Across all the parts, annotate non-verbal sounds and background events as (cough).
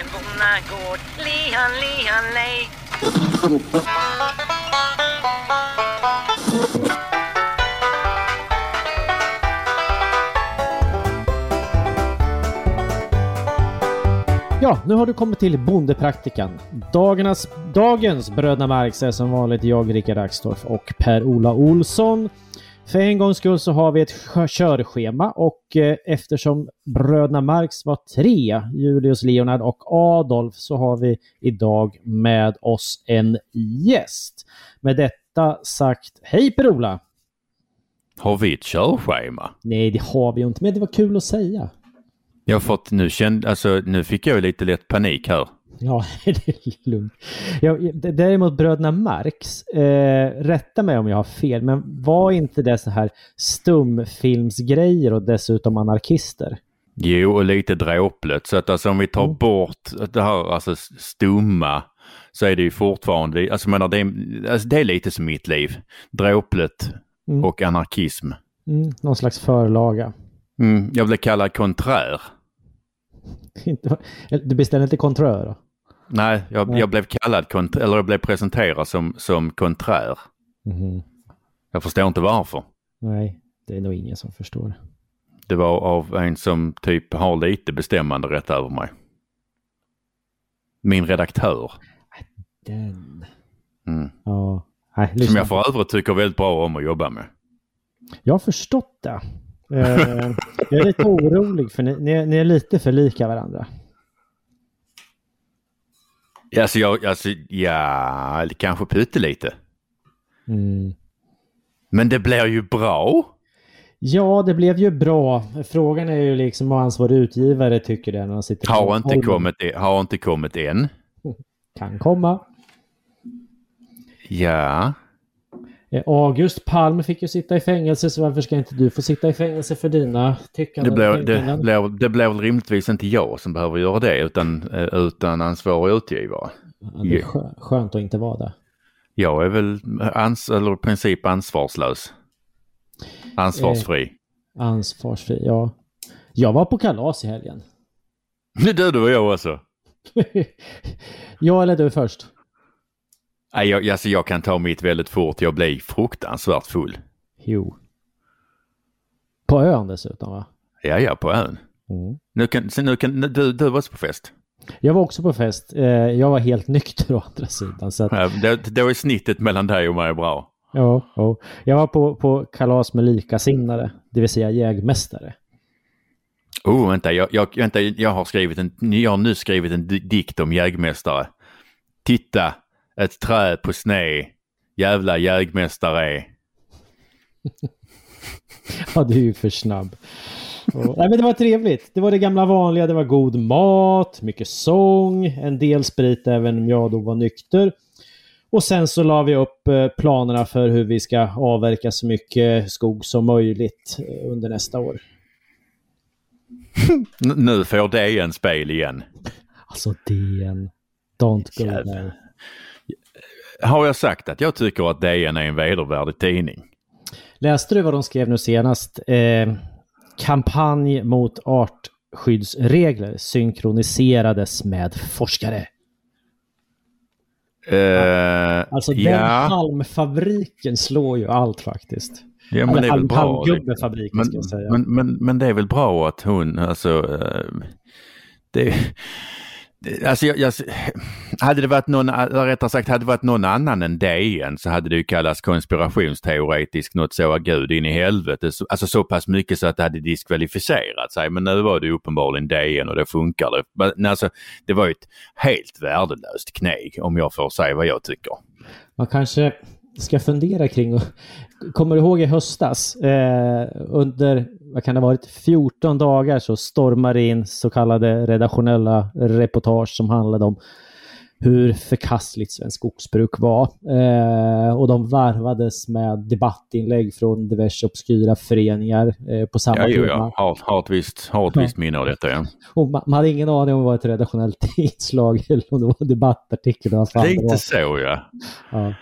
en bonnagård. Lihan, lihan, lej. Ja, nu har du kommit till Bondepraktikan. Dagarnas, dagens Bröderna Marx är som vanligt jag, Rickard Axdorff och Per-Ola Olsson. För en gångs skull så har vi ett kö- körschema och eh, eftersom Bröderna Marx var tre, Julius, Leonard och Adolf, så har vi idag med oss en gäst. Med detta sagt, hej Per-Ola! Har vi ett körschema? Nej, det har vi ju inte, men det var kul att säga. Jag har fått, nu kände, alltså nu fick jag lite lätt panik här. Ja, (laughs) det är lugnt. Ja, däremot Bröderna Marx, eh, rätta mig om jag har fel, men var inte det så här stumfilmsgrejer och dessutom anarkister? Jo, och lite dråpligt. Så att alltså om vi tar Mm. bort det här alltså stumma så är det ju fortfarande, alltså menar det är, alltså det är lite som mitt liv. Dråpligt Mm. och anarkism. Mm, någon slags förlaga. Mm, jag blev kallad konträr. (laughs) Du beställde inte kontrör? då? Nej, jag, Nej. jag blev kallad, eller jag blev presenterad som, som konträr. Mhm. Jag förstår inte varför. Nej, det är nog ingen som förstår. Det var av en som typ har lite bestämmande rätt över mig. Min redaktör. Den. Mm. Ja. Nej, Som jag för övrigt tycker väldigt bra om att jobba med. Jag har förstått det. Eh, jag är lite orolig för ni, ni, är- ni är lite för lika varandra. Alltså, jag, alltså ja, kanske pyttelite. Mm. Men det blir ju bra. Ja, det blev ju bra. Frågan är ju liksom vad ansvarig utgivare tycker det när han sitter Har inte kommit, har inte kommit än. Kan komma. Ja, August Palm fick ju sitta i fängelse så varför ska inte du få sitta i fängelse för dina det tyckanden? och det, det blir väl rimligtvis inte jag som behöver göra det utan, eh, utan ansvarig utgivare. Ja, det är skö- skönt att inte vara det. Jag är väl ans, eller i princip ansvarslös. Ansvarsfri. Ansvarsfri, ja. Jag var på kalas i helgen. (laughs) Nu du, det var jag också. (laughs) jag eller du först? Nej, jag, alltså jag kan ta mitt väldigt fort. Jag blir fruktansvärt full. Jo. På ön dessutom va? Ja, ja, på ön. Mm. Nu kan, sen nu kan, du, du var också på fest. Jag var också på fest. Eh, jag var helt nykter å andra sidan. Så att, Ja, det, då är snittet mellan dig och mig bra. ja, ja. Jag var på, på kalas med likasinnade, det vill säga jägmästare. Oh, vänta, jag, jag, vänta, jag har skrivit en, jag har nu skrivit en di- dikt om jägmästare. Titta, ett träd på sned, jävla jägmästare. (laughs) Ja, du är ju för snabb. Nej, men det var trevligt. Det var det gamla vanliga. Det var god mat, mycket sång, en del sprit även om jag då var nykter. Och sen så la vi upp eh, planerna för hur vi ska avverka så mycket skog som möjligt eh, under nästa år. Nu får en spel igen. Alltså DN. Don't go Jävlar. there. Har jag sagt att jag tycker att DN är en vedervärdig tidning? Läste du vad de skrev nu senast? Eh, kampanj mot artskyddsregler synkroniserades med forskare. Eh, Alltså den ja, halmfabriken slår ju allt faktiskt. ja, men det är väl halm, bra. halmgubbefabriken Men, ska jag säga. men, men, men det är väl bra att hon, alltså, eh, det, alltså jag, jag, hade det varit någon, rättare sagt, hade det varit någon annan än DN så hade det ju kallats konspirationsteoretisk, något så, gud in i helvete, alltså så pass mycket så att det hade diskvalificerat sig. Men nu var det ju uppenbarligen DN och det funkar. Det, men alltså, det var ju ett helt värdelöst kneg om jag får säga vad jag tycker. Man kanske ska fundera kring och Kommer du ihåg i höstas? Eh, under, vad kan det ha varit, 14 dagar så stormade det in så kallade redaktionella reportage som handlade om hur förkastligt svenskt skogsbruk var. Eh, och de varvades med debattinlägg från diverse obskyra föreningar eh, på samma Ja, tema. ja. Har, har ett visst, har ett visst minne av detta. Ja. Och man, man hade ingen aning om det var ett redaktionellt (laughs) inslag eller om det var en debattartikel. Lite så ja. Ja.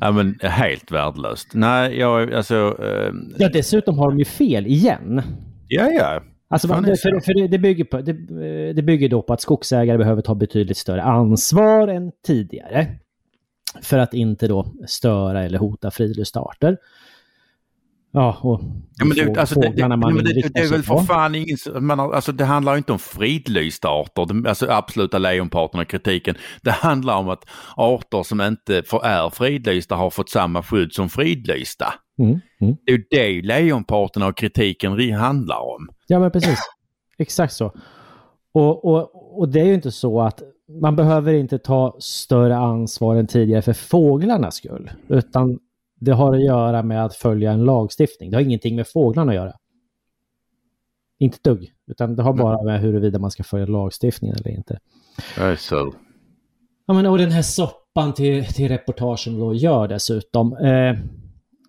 Ja men helt värdelöst. Nej, jag alltså... Eh, ja, dessutom har de ju fel igen. ja, ja. Alltså, är för, för det, det, bygger på, det, eh, det bygger då på att skogsägare behöver ta betydligt större ansvar än tidigare. För att inte då störa eller hota friluftsarter. Ja, och Ja, men det, alltså, det, det, man det, inriktar det är väl för fan ingen, man har, alltså det handlar inte om fridlysta arter, det, alltså absoluta lejonparten av kritiken. Det handlar om att arter som inte för, är fridlysta har fått samma skydd som fridlysta. Mm, mm. Det är det lejonparten av kritiken ri- handlar om. Ja, men precis. Exakt så. Och, och, och det är ju inte så att man behöver inte ta större ansvar än tidigare för fåglarnas skull. Utan det har att göra med att följa en lagstiftning. Det har ingenting med fåglarna att göra. Inte dugg. Utan det har bara med huruvida man ska följa lagstiftningen eller inte. Så. Ja, men och den här soppan till, till reportagen då gör dessutom. Eh,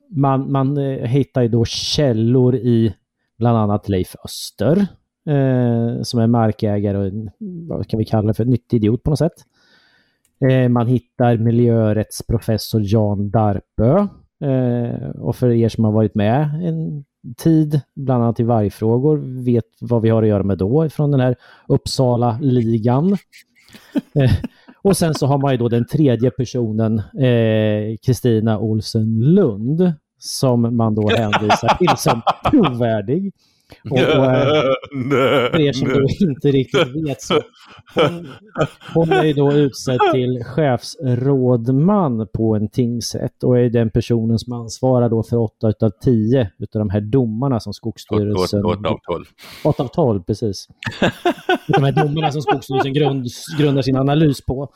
man man eh, hittar ju då källor i bland annat Leif Öster. Eh, som är markägare och en, vad kan vi kalla det för, nyttig idiot på något sätt. Eh, man hittar miljörättsprofessor Jan Darpö. Eh, och för er som har varit med en tid, bland annat i vargfrågor, vet vad vi har att göra med då från den här Uppsala-ligan. (laughs) Eh, och sen så har man ju då den tredje personen, Kristina Olsen Lund, som man då (laughs) hänvisar till som trovärdig. Och, och, eh, (laughs) för er som inte riktigt vet så hon, hon är ju då utsedd till chefsrådman på en tingsrätt och är den personen som ansvarar då för 8 utav 10 utav de här domarna som Skogsstyrelsen... 8 av 12. 8 av 12, precis. de här domarna som Skogsstyrelsen grund, grundar sin analys på.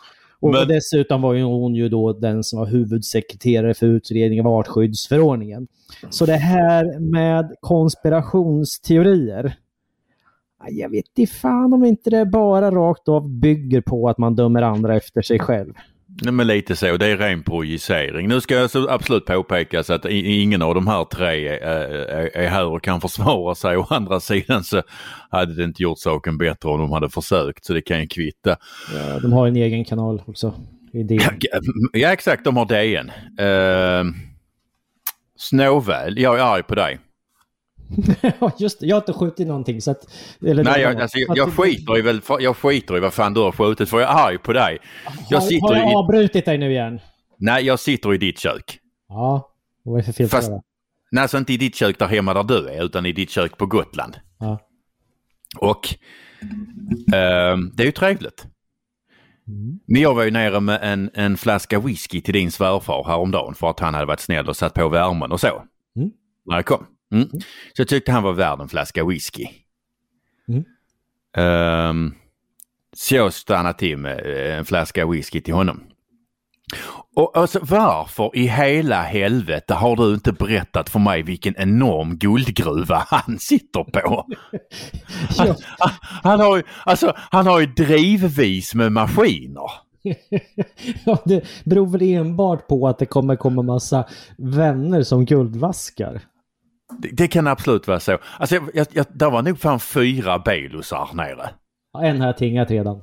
Och Men- dessutom var ju hon ju då den som var huvudsekreterare för utredningen av artskyddsförordningen. Så det här med konspirationsteorier. Jag vet inte fan om inte det bara rakt av bygger på att man dömer andra efter sig själv. Nej, men lite så, det är ren projicering. Nu ska jag så absolut påpekas att ingen av de här tre är, är, är här och kan försvara sig. (laughs) Å andra sidan så hade det inte gjort saken bättre om de hade försökt, så det kan ju kvitta. Ja, de har en egen kanal också. Det. Ja exakt, de har DN. Uh, Snåväl, jag är arg på dig. (laughs) Ja, just det. Jag har inte skjutit någonting så att... Eller Nej, jag, alltså, jag, jag, skiter i väl, jag skiter i vad fan du har skjutit för jag är arg på dig. Jag har, sitter har jag i, avbrutit dig nu igen? nej, jag sitter i ditt kök. Ja. Vad är det för fel Fast-? Nej, alltså inte i ditt kök där hemma där du är, utan i ditt kök på Gotland. Ja. Och ehm, det är ju trevligt. Mm. Men jag var ju nere med en, en flaska whisky till din svärfar häromdagen för att han hade varit snäll och satt på värmen och så. Mm. När jag kom. Mm. Så jag tyckte han var värd en flaska whisky. Mm. Ehm, så jag stannade till med eh, en flaska whisky till honom. Och alltså varför i hela helvete har du inte berättat för mig vilken enorm guldgruva han sitter på? (laughs) Ja. Han, han, har ju, alltså, han har ju drivvis med maskiner. (laughs) ja, det beror väl enbart på att det kommer komma massa vänner som guldvaskar. Det, det kan absolut vara så. Alltså, jag, jag, jag, där var nog fan fyra Belusar nere. Ja, En har jag tingat redan.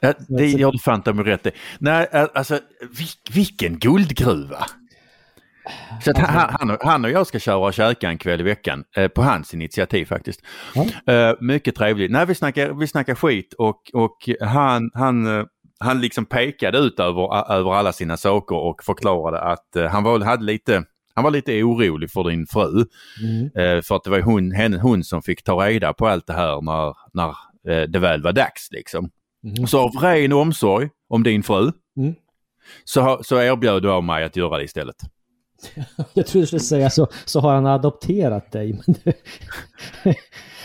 Ja, det gör du fan mig rätt i. Nej, alltså vil, vilken guldgruva! Så att han, han, och- han och jag ska köra och käka en kväll i veckan. Eh, på hans initiativ faktiskt. Ja. Eh, mycket trevligt. Nej, vi snackar, vi snackar skit och, och han, han, eh, han liksom pekade ut över, över alla sina saker och förklarade att eh, han var, hade lite han var lite orolig för din fru. Mm. Eh, för att det var hon, henne, hon som fick ta reda på allt det här när, när eh, det väl var dags. Liksom. Mm. Så av ren omsorg om din fru Mm. så, så erbjöd du av mig att göra det istället. (laughs) Jag trodde du skulle säga så, så har han adopterat dig. (laughs) Men.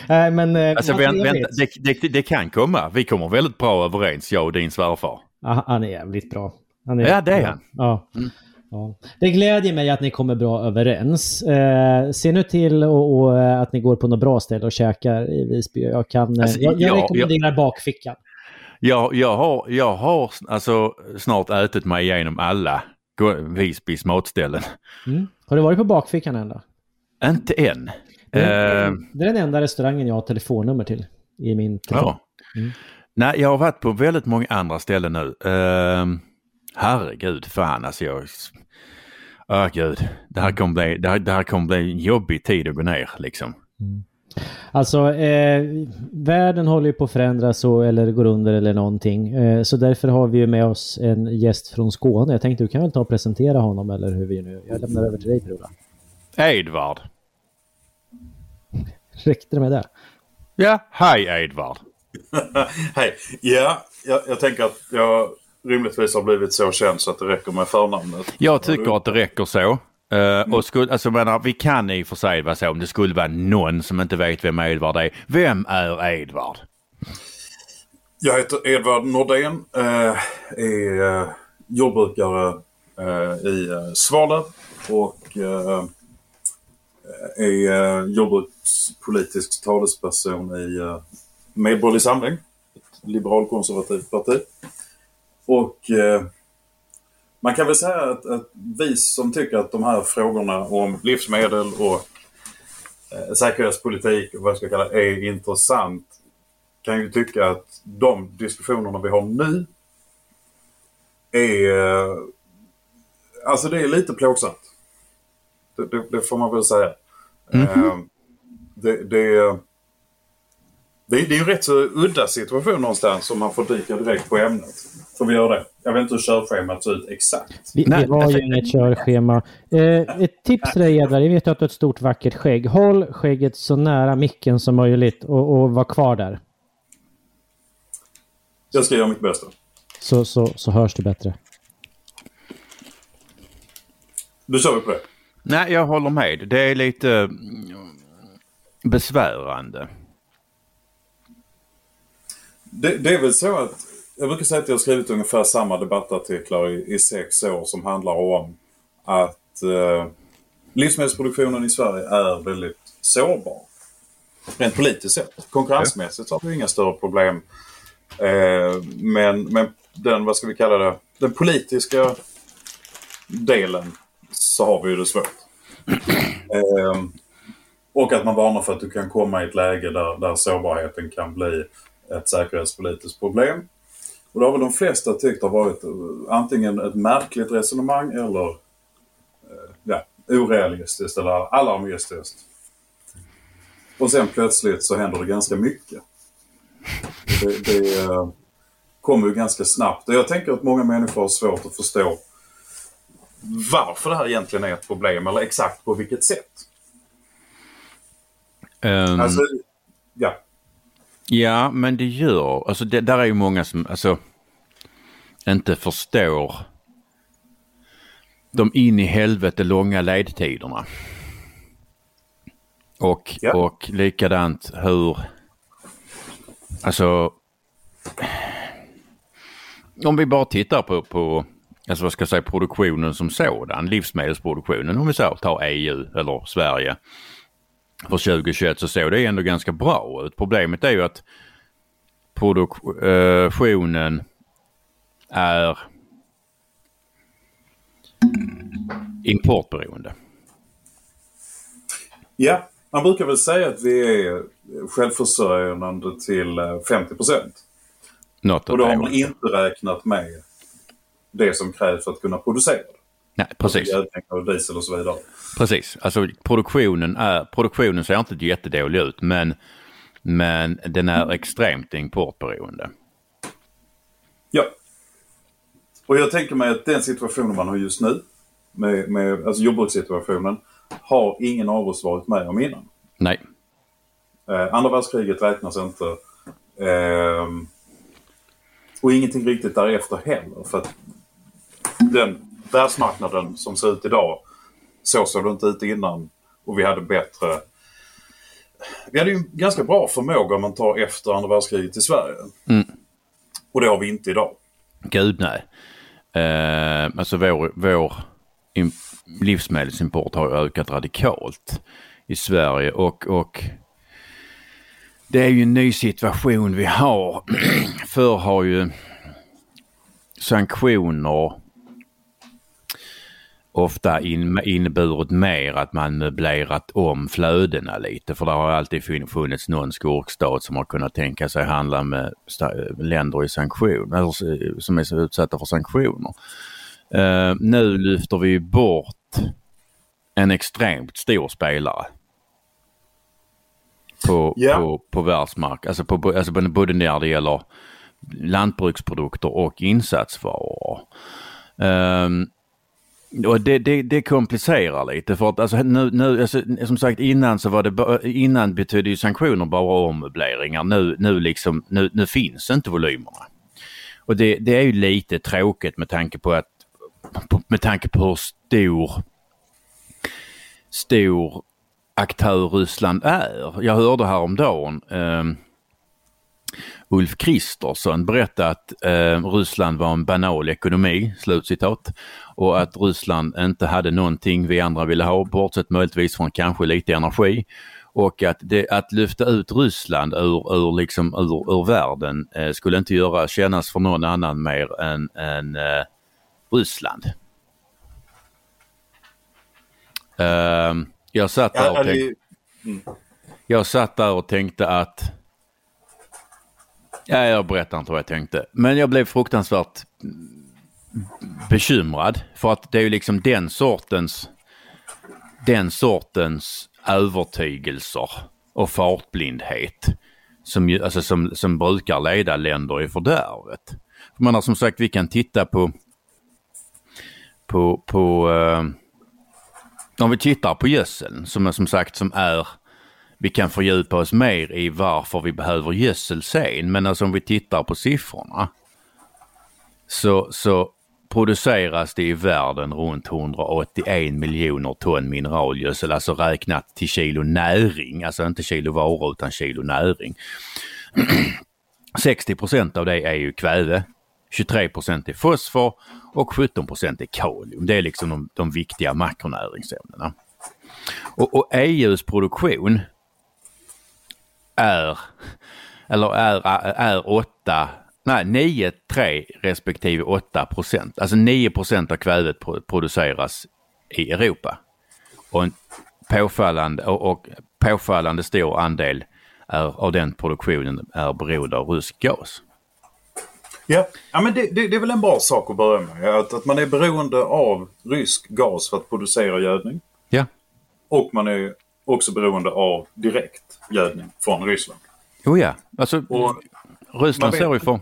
Nej, men... eh, Alltså vänt, vänta, trevligt. det, det, det kan komma. Vi kommer väldigt bra överens, jag och din svärfar. Ja, han är jävligt bra. Han Ja, det är han. Ja. Mm. Ja. Det glädjer mig att ni kommer bra överens. Eh, se nu till och, och, eh, att ni går på något bra ställe och käkar i Visby. Jag, kan, eh, Alltså, jag, jag ja, rekommenderar bakfickan. Jag, jag, har, jag har alltså snart ätit mig igenom alla Visbys matställen. Mm. Har du varit på bakfickan än då? Inte än. Det Eh, är, det är den enda restaurangen jag har telefonnummer till i min telefon. ja. Mm. Nej, jag har varit på väldigt många andra ställen nu. Uh, herregud, fan alltså jag... Åh gud, det här kommer bli, det här, det här kommer bli en jobbig tid att gå ner liksom. Alltså, eh, världen håller ju på att förändras så, eller går under eller någonting. Eh, så därför har vi ju med oss en gäst från Skåne. Jag tänkte du kan väl ta och presentera honom eller hur vi nu... Jag lämnar över till dig Per-Ola. Edvard. Räckte det med det? Ja, hej Edvard. (laughs) Hej. Ja, jag, jag tänker att jag rimligtvis har blivit så känd så att det räcker med förnamnet. Jag tycker att det räcker så. Uh, och skulle, alltså, menar, vi kan i och för sig vara så om det skulle vara någon som inte vet vem Edvard är. Vem är Edvard? Jag heter Edvard Nordén. Uh, är uh, jordbrukare i uh, Svalöv och är jordbrukspolitisk talesperson i Medborgerlig Samling, ett liberalkonservativt parti. Och eh, man kan väl säga att, att, vi som tycker att de här frågorna om livsmedel och eh, säkerhetspolitik och vad jag ska kalla är intressant kan ju tycka att de diskussionerna vi har nu är... Eh, alltså det är lite plågsamt. Det, det, det får man väl säga. Mm -hmm. det, det det är, det är en rätt så udda situation någonstans om man får dyka direkt på ämnet. Får vi göra det? Jag vet inte hur körschemat ser ut exakt. Vi, vi har ju inget körschema. Eh, ett tips till dig Edvard, jag vet att du har ett stort vackert skägg. Håll skägget så nära micken som möjligt och, och var kvar där. Jag ska göra mitt bästa. Så, så, så hörs det bättre. Då kör vi på det. Nej, jag håller med. Det är lite mm, besvärande. Det, det, är väl så att jag brukar säga att jag har skrivit ungefär samma debattartiklar i, i sex år som handlar om att eh, livsmedelsproduktionen i Sverige är väldigt sårbar. Rent politiskt sett. Konkurrensmässigt har vi inga större problem. Eh, men, men den, vad ska vi kalla det, den politiska delen så har vi ju det svårt. Eh, och att man varnar för att du kan komma i ett läge där, där sårbarheten kan bli ett säkerhetspolitiskt problem. Och det har väl de flesta tyckt har varit eh, antingen ett märkligt resonemang eller eh, ja, orealistiskt eller alarmistiskt. Och sen plötsligt så händer det ganska mycket. Det, det eh, kommer ju ganska snabbt. Och jag tänker att många människor har svårt att förstå varför det här egentligen är ett problem eller exakt på vilket sätt. Um... Alltså, ja. Ja, men det gör, alltså det, där är ju många som alltså inte förstår de in i helvete långa ledtiderna. Och, ja. och likadant hur, alltså om vi bara tittar på, på alltså vad ska jag säga, produktionen som sådan, livsmedelsproduktionen om vi så tar EU eller Sverige för 2021 så såg det ändå ganska bra ut. Problemet är ju att produktionen är importberoende. Ja, man brukar väl säga att vi är självförsörjande till 50 eh, procent. Och då har man inte räknat med det som krävs för att kunna producera. Nej, precis. Och diesel och så vidare. Precis, alltså produktionen, är, produktionen ser inte jättedålig ut men, men den är extremt importberoende. Ja. Och jag tänker mig att den situationen man har just nu, med, med alltså jordbrukssituationen, har ingen av oss varit med om innan. Nej. Eh, andra världskriget räknas inte. Eh, och ingenting riktigt därefter heller. För att den världsmarknaden som ser ut idag, så såg det inte ut innan. Och vi hade bättre... Vi hade ju en ganska bra förmåga om man tar efter andra världskriget i Sverige. Mm. Och det har vi inte idag. Gud nej. Eh, alltså vår, vår livsmedelsimport har ökat radikalt i Sverige och, och det är ju en ny situation vi har. (clears throat) Förr har ju sanktioner ofta in, inneburit mer att man möblerat om flödena lite för det har alltid funnits någon skurkstat som har kunnat tänka sig handla med länder i sanktion, eller, som är så utsatta för sanktioner. Uh, nu lyfter vi bort en extremt stor spelare. på, Ja. på, på världsmark. Alltså, på, alltså både- när det gäller lantbruksprodukter och insatsvaror. Ehm, och det, det, det komplicerar lite för att alltså, nu, nu alltså, som sagt innan så var det ba- innan betydde ju sanktioner bara ommöbleringar. Nu, nu, liksom, nu, nu finns inte volymerna. Och det, det är ju lite tråkigt med tanke på att med tanke på hur stor stor aktör Ryssland är. Jag hörde häromdagen eh, Ulf Kristersson berätta att eh, Ryssland var en banal ekonomi, slutcitat. Och att Ryssland inte hade någonting vi andra ville ha, bortsett möjligtvis från kanske lite energi. Och att, det, att lyfta ut Ryssland ur, ur, liksom, ur, ur världen eh, skulle inte göra kännas för någon annan mer än, än eh, Ryssland. Ehm, jag satt där och tänkte, det, jag satt där och tänkte att... Ja, jag berättar inte vad jag tänkte. Men jag blev fruktansvärt bekymrad. För att det är ju liksom den sortens, den sortens övertygelser och fartblindhet som, alltså som, som brukar leda länder i fördärvet. Man har som sagt, vi kan titta på på, på eh, om vi tittar på gödseln som, är- som sagt som är vi kan fördjupa oss mer i varför vi behöver gödsel sen. Men alltså om vi tittar på siffrorna så, så produceras det i världen runt 181 miljoner ton mineralgödsel, alltså räknat till kilo näring, alltså inte kilo varor utan kilo näring. (clears throat) 60 av det är ju kväve, 23 är fosfor och 17 är kalium. Det är liksom de, de viktiga makronäringsämnena. Och, och EUs produktion är, eller är, är 8, nej 9, 3 respektive 8 procent. Alltså 9 procent av kvävet pro- produceras i Europa. Och en påfallande, och, och påfallande stor andel är, av den produktionen är beroende av rysk gas. ja. ja, men det, det, det är väl en bra sak att börja med. Att, att man är beroende av rysk gas för att producera gödning. Ja, Och man är också beroende av direkt gödning från Ryssland. jo ja. Alltså, Och Ryssland står ju för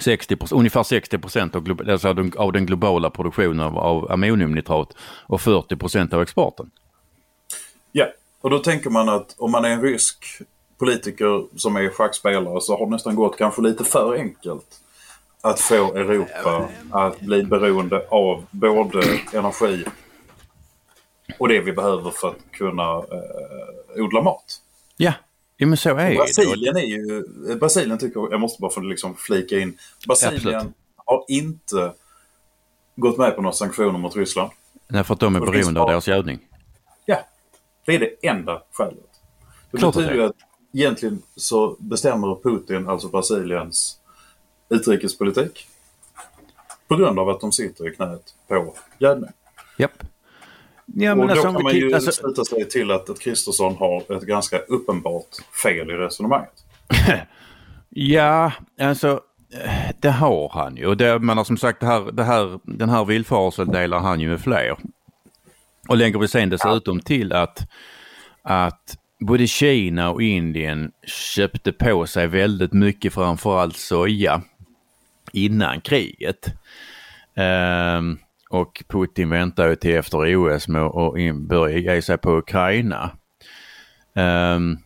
60, ungefär 60 procent av, alltså av den globala produktionen av, av ammoniumnitrat och 40 procent av exporten. Ja, och då tänker man att om man är en rysk politiker som är schackspelare så har det nästan gått kanske lite för enkelt att få Europa att bli beroende av både energi och det vi behöver för att kunna eh, odla mat. Ja, ja men så är det. Brasilien är ju... Brasilien tycker jag måste bara få liksom flika in. Brasilien Absolut. har inte gått med på några sanktioner mot Ryssland. Nej, för att de är Och beroende av deras gödning. Ja, det är det enda skälet. Det Klart betyder det att egentligen så bestämmer Putin, alltså Brasiliens utrikespolitik. På grund av att de sitter i knät på gödning. Japp. Ja, och men då alltså, kan om man ju alltså, sluta sig till att, att Kristersson har ett ganska uppenbart fel i resonemanget. (laughs) Ja, alltså det har han ju. Och det, men som sagt, det här, det här, den här villfarelsen delar han ju med fler. Och lägger vi sen dessutom till att, att både Kina och Indien köpte på sig väldigt mycket framförallt soja innan kriget. Ehm, och Putin väntar ju till efter OS med att börja ge sig på Ukraina. Um,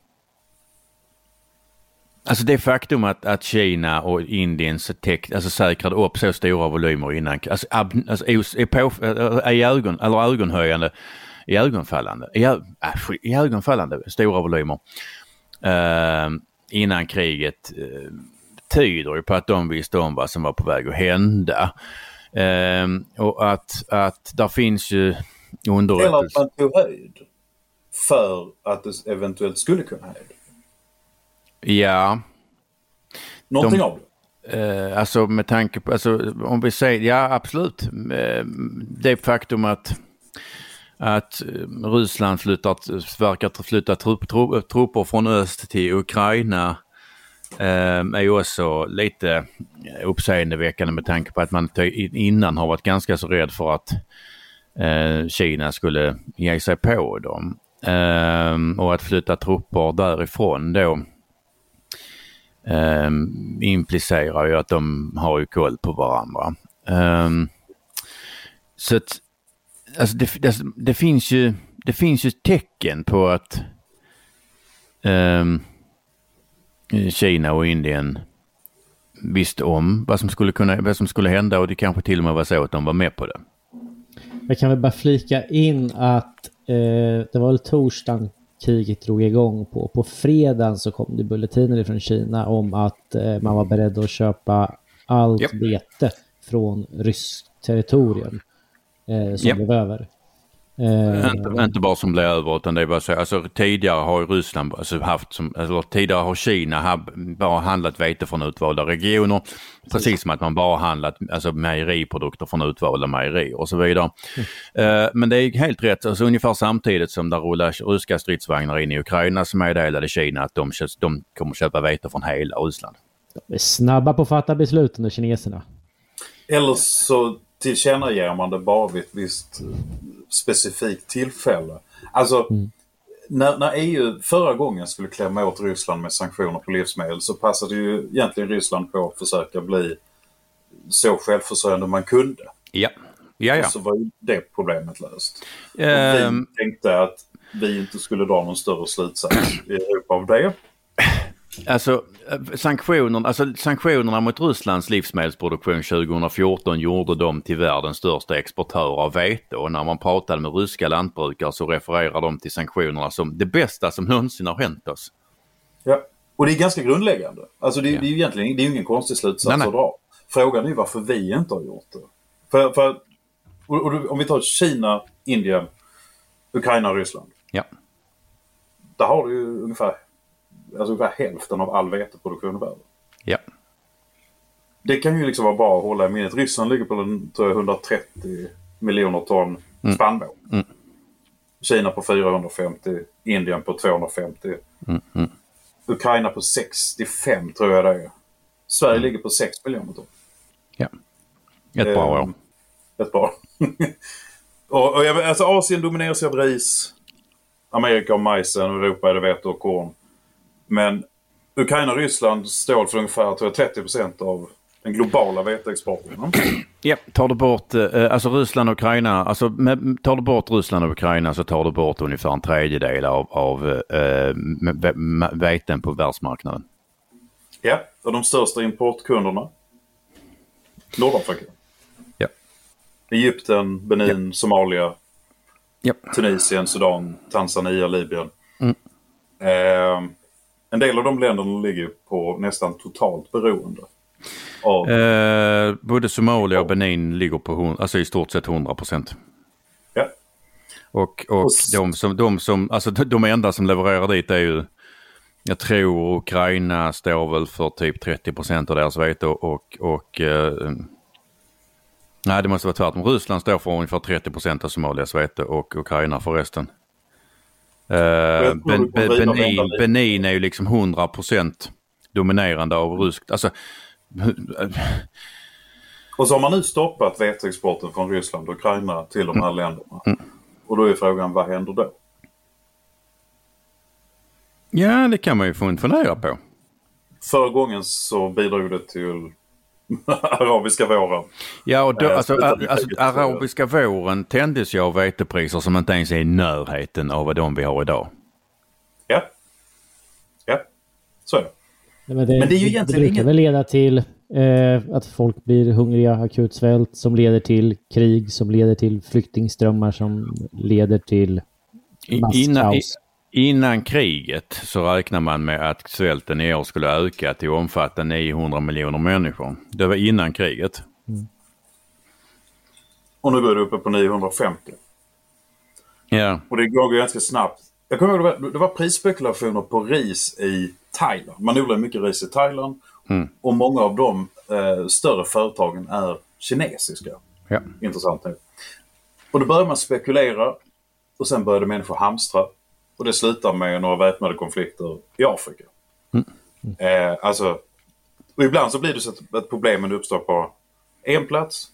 Alltså det faktum att, att Kina och Indien så täck, alltså säkrade upp så stora volymer innan, alltså, ab, alltså är, är, på, är i ögon, eller ögonhöjande, i ögonfallande, i, ö- äh, i ögonfallande stora volymer eh, innan kriget eh, tyder ju på att de visste om vad som var på väg att hända. Eh, och att, att där finns ju Eller att man tog höjd för att det eventuellt skulle kunna hända. Ja, Någonting De- av det. Eh, alltså med tanke på, alltså om vi säger, ja absolut. Eh, det faktum att, att eh, Ryssland flyttar, verkar flytta trupp, trupp, trupper från öst till Ukraina Ehm, är ju också lite uppseendeväckande med tanke på att man innan har varit ganska så rädd för att eh, Kina skulle ge sig på dem. Ehm, och att flytta trupper därifrån då ehm, implicerar ju att de har ju koll på varandra. Så att alltså det, det, det, finns ju, det finns ju tecken på att Um, Kina och Indien visste om vad som skulle kunna, vad som skulle hända och det kanske till och med var så att de var med på det. Jag kan väl bara flika in att eh, det var väl torsdagen kriget drog igång på. På fredagen så kom det bulletiner från Kina om att eh, man var beredd att köpa allt Japp. vete från ryskt territorium eh, som Japp. blev över. Eh, Inte, inte bara som blev över utan det var så, alltså tidigare har Ryssland alltså haft som, eller tidigare har Kina hab, bara handlat vete från utvalda regioner. Precis som att man bara handlat alltså mejeriprodukter från utvalda mejerier och så vidare. Eh, men det är helt rätt, alltså ungefär samtidigt som det rullar ryska stridsvagnar in i Ukraina så meddelade Kina att de, köps- de kommer köpa vete från hela Ryssland. de är snabba på att fatta beslut under kineserna. Eller så tillkännager man det bara vid ett visst specifikt tillfälle. Alltså, när, när EU förra gången skulle klämma åt Ryssland med sanktioner på livsmedel så passade ju egentligen Ryssland på att försöka bli så självförsörjande man kunde. Ja, ja, ja. Och så var ju det problemet löst. Ehm, vi tänkte att vi inte skulle dra någon större slutsats i Europa av det. Alltså, eh, sanktionerna, alltså sanktionerna mot Rysslands livsmedelsproduktion 2014 gjorde dem till världens största exportör av vete och när man pratade med ryska lantbrukare så refererar de till sanktionerna som det bästa som någonsin har hänt oss. Ja. Och det är ganska grundläggande. Alltså det, Ja. det är ju egentligen det är ingen konstig slutsats Nej, att dra. Frågan är ju varför vi inte har gjort det. För, för, och, och, om vi tar Kina, Indien, Ukraina Ryssland. Ja, Där har du ju ungefär, alltså ungefär hälften av all veteproduktion i världen. ja, Det kan ju liksom vara bra att hålla i minnet. Ryssland ligger på den, tror jag, 130 miljoner ton spannmål. Mm. Kina på 450, Indien på 250. Mm, mm. Ukraina på 65 tror jag det är. Sverige Mm. ligger på 6 miljoner ton. ja. Ett bra Ehm, år. Ett bra. (laughs) och, och jag, alltså Asien domineras av ris. Amerika av majsen Europa är det vete och korn. Men Ukraina och Ryssland står för ungefär tror jag, 30 procent av den globala veteexporten. Ja, tar du bort, eh, alltså Ryssland och Ukraina, alltså med, tar du bort Ryssland och Ukraina så tar du bort ungefär en tredjedel av, av eh, veten på världsmarknaden. Ja, och de största importkunderna. Nordafrika. Ja. Egypten, Benin, Somalia, Ja. Tunisien, Sudan, Tanzania, Libyen. Mm. Eh, en del av de länderna ligger på nästan totalt beroende av... Eh, både Somalia och Benin ligger på alltså i stort sett 100 procent. Ja. Och, och Och de, som, de som, alltså de enda som levererar dit är ju, jag tror Ukraina står väl för typ 30 procent av deras vete och, och, och eh, nej det måste vara tvärtom. Ryssland står för ungefär 30 procent av Somalias vete och Ukraina för resten. Eh, ben, ben, Benin. Benin är ju liksom 100 procent dominerande av ryskt, alltså Och så har man nu stoppat veteexporten från Ryssland och Ukraina till de här länderna. Mm. Och då är frågan, vad händer då? Ja, det kan man ju fun- fundera på. Förra gången så bidrog det till (laughs) arabiska våren. Ja, och då, Eh, alltså, alltså, så- arabiska våren tändes ju av vetepriser som inte ens är i närheten av de vi har idag. Ja. Ja, så är det. Men det, Men det är ju det egentligen brukar ingen- väl leda till eh, att folk blir hungriga, akut svält som leder till krig, som leder till flyktingströmmar, som leder till Masskaos. innan, innan kriget så räknar man med att svälten i år skulle öka till att omfatta 900 miljoner människor. Det var innan kriget. Och nu går det uppe på 950. Ja, Och det går ganska snabbt. Jag kommer ihåg det var, det var prisspekulationer på ris i Thailand. Man odlar mycket ris i Thailand. Mm. Och många av de eh, större företagen är kinesiska. ja, Intressant nu. Och då började man spekulera och sen började människor hamstra. Och det slutar med några väpnade konflikter i Afrika. Eh, alltså, och ibland så blir det så att, att problemen uppstår på en plats.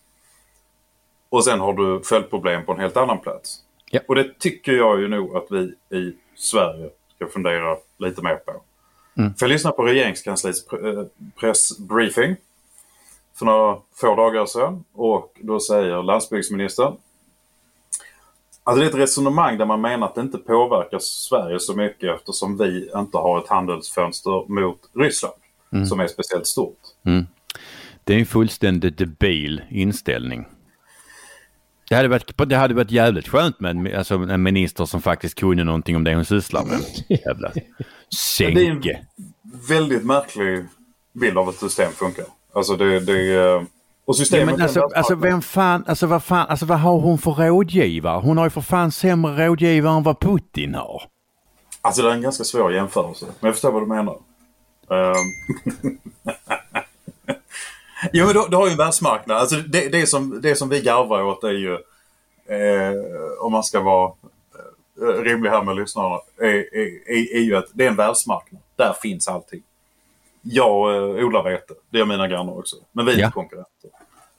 Och sen har du följdproblem på en helt annan plats. Ja. Och det tycker jag ju nog att vi i Sverige ska fundera lite mer på. Mm. För jag lyssnade på regeringskansliets eh, pressbriefing för några få dagar sedan och då säger landsbygdsministern Alltså det är ett resonemang där man menar att det inte påverkar Sverige så mycket eftersom vi inte har ett handelsfönster mot Ryssland som är speciellt stort. Det är en fullständigt debil inställning. Det hade varit, det hade varit jävligt skönt med en, alltså en minister som faktiskt kunde någonting om det hon sysslar med. Jävla Det är sänke. en väldigt märklig bild av ett system funkar. Alltså det, det och Ja, systemet men alltså, alltså vem fan, alltså vad fan, alltså vad har hon för rådgivare? Hon har ju för fan sämre rådgivare än vad Putin har. Alltså det är en ganska svår jämförelse. Men jag förstår vad du menar. Ehm. (laughs) jo men du, du har ju en världsmarknad. Alltså det, det, som, det som vi garvar åt är ju, eh, om man ska vara eh, rimlig här med lyssnarna, är, är, är, är ju att det är en världsmarknad. Där finns allting. Jag eh, odlar vete, det gör mina grannar också. Men vi är Ja. inte konkurrenter.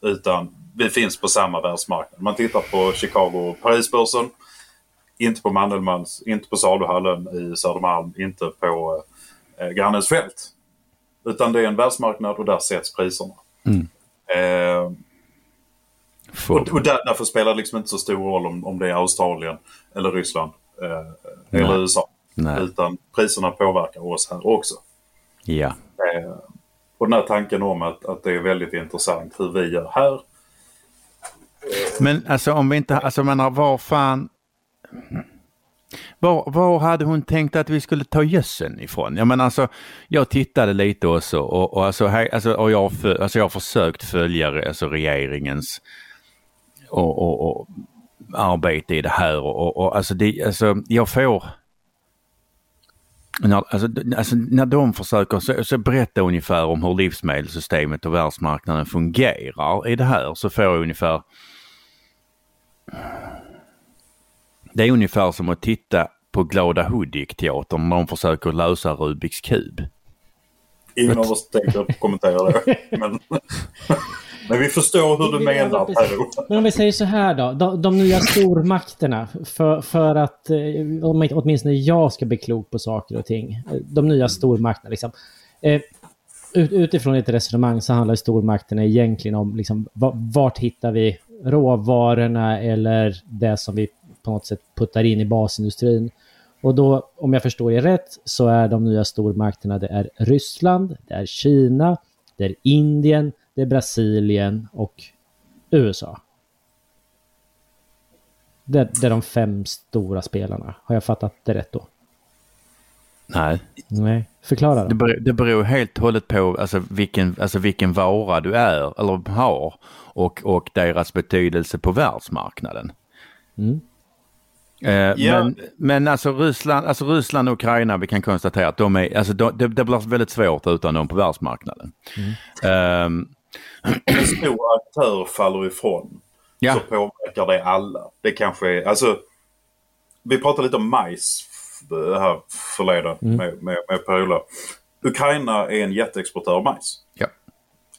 Utan vi finns på samma världsmarknad. Man tittar på Chicago och Parisbörsen. Inte på Mandelmans, inte på saluhallen i Södermalm, inte på eh, Grannens fält. Utan det är en världsmarknad och där sätts priserna. Eh, För, och och där, därför spelar det liksom inte så stor roll om, om det är Australien eller Ryssland eh, eller. USA. Nej. Utan priserna påverkar oss här också. ja. Eh, och den här tanken om att, att det är väldigt intressant hur vi gör här. Men alltså om vi inte, alltså jag menar var fan... Var, var hade hon tänkt att vi skulle ta gödseln ifrån? Jag menar alltså, jag tittade lite också och, och, alltså, här, alltså, och jag, har för, alltså jag har försökt följa alltså, regeringens och, och, och arbete i det här och, och, och alltså, det, alltså jag får när, alltså, alltså, när de försöker så, så berätta ungefär om hur livsmedelssystemet och världsmarknaden fungerar i det här så får jag ungefär det är ungefär som att titta på Glada Hudik-teatern när de försöker lösa Rubiks kub. Ingen av oss tänker kommentera det. (laughs) Men, men vi förstår hur du menar Per. Men om vi säger så här då. De, de nya stormakterna, för, för att eh, om åtminstone jag ska bli klok på saker och ting. De nya stormakterna liksom. Eh, ut, utifrån ett resonemang så handlar stormakterna egentligen om liksom, va- vart hittar vi råvarorna eller det som vi på något sätt puttar in i basindustrin. Och då, om jag förstår det rätt, så är de nya stormakterna, det är Ryssland, det är Kina, det är Indien, det är Brasilien och USA. Det, det är de fem stora spelarna. Har jag fattat det rätt då? Nej, Nej, förklara det då. beror, det beror helt och hållet på alltså, vilken, alltså, vilken vara du är eller har och, och deras betydelse på världsmarknaden. Mm. Eh, Ja. men, men alltså Ryssland, alltså Ryssland och Ukraina, vi kan konstatera att de är, alltså de, det, det blir väldigt svårt utan dem på världsmarknaden. Ehm, Om en stor aktör faller ifrån Ja. så påverkar det alla. Det kanske är, alltså, vi pratade lite om majs f- här förleden med, med, med Per-Ola. Ukraina är en jätteexportör av majs. ja.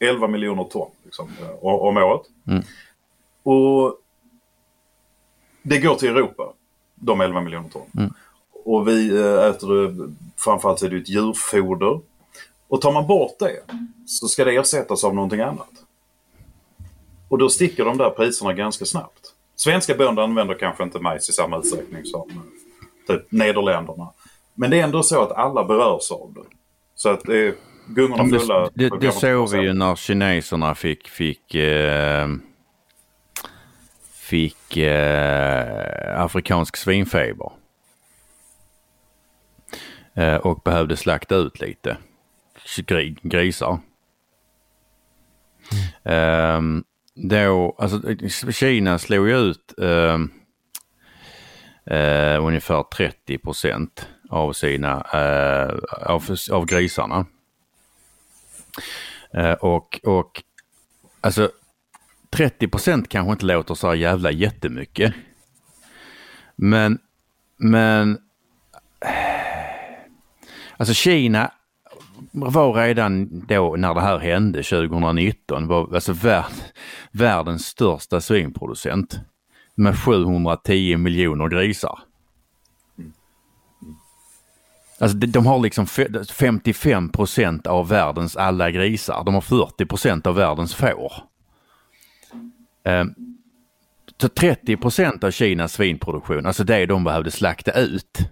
11 miljoner ton liksom, eh, om året. Mm. Och det går till Europa, de 11 miljoner ton. Mm. Och vi eh, äter det, framförallt är det ett djurfoder. Och tar man bort det så ska det ersättas av någonting annat. Och då sticker de där priserna ganska snabbt. Svenska bönder använder kanske inte majs i samma utsträckning som eh, typ Nederländerna. Men det är ändå så att alla berörs av det. Så att det är gungorna Men fulla. Det, det, det såg vi ju 2%. när kineserna fick, fick, eh, fick eh, afrikansk svinfeber. Eh, och behövde slakta ut lite grisar. Ehm, då, alltså, Kina slog ju ut ehm, eh, ungefär 30 procent av sina, eh, av, av grisarna. Eh, och, och alltså 30 procent kanske inte låter så här jävla jättemycket. Men, men alltså Kina var redan då när det här hände 2019 var alltså värld, världens största svinproducent. med 710 miljoner grisar. Alltså de, de har liksom 55 procent av världens alla grisar. De har 40 procent av världens får. Eh, så 30 procent av Kinas svinproduktion, alltså det de behövde slakta ut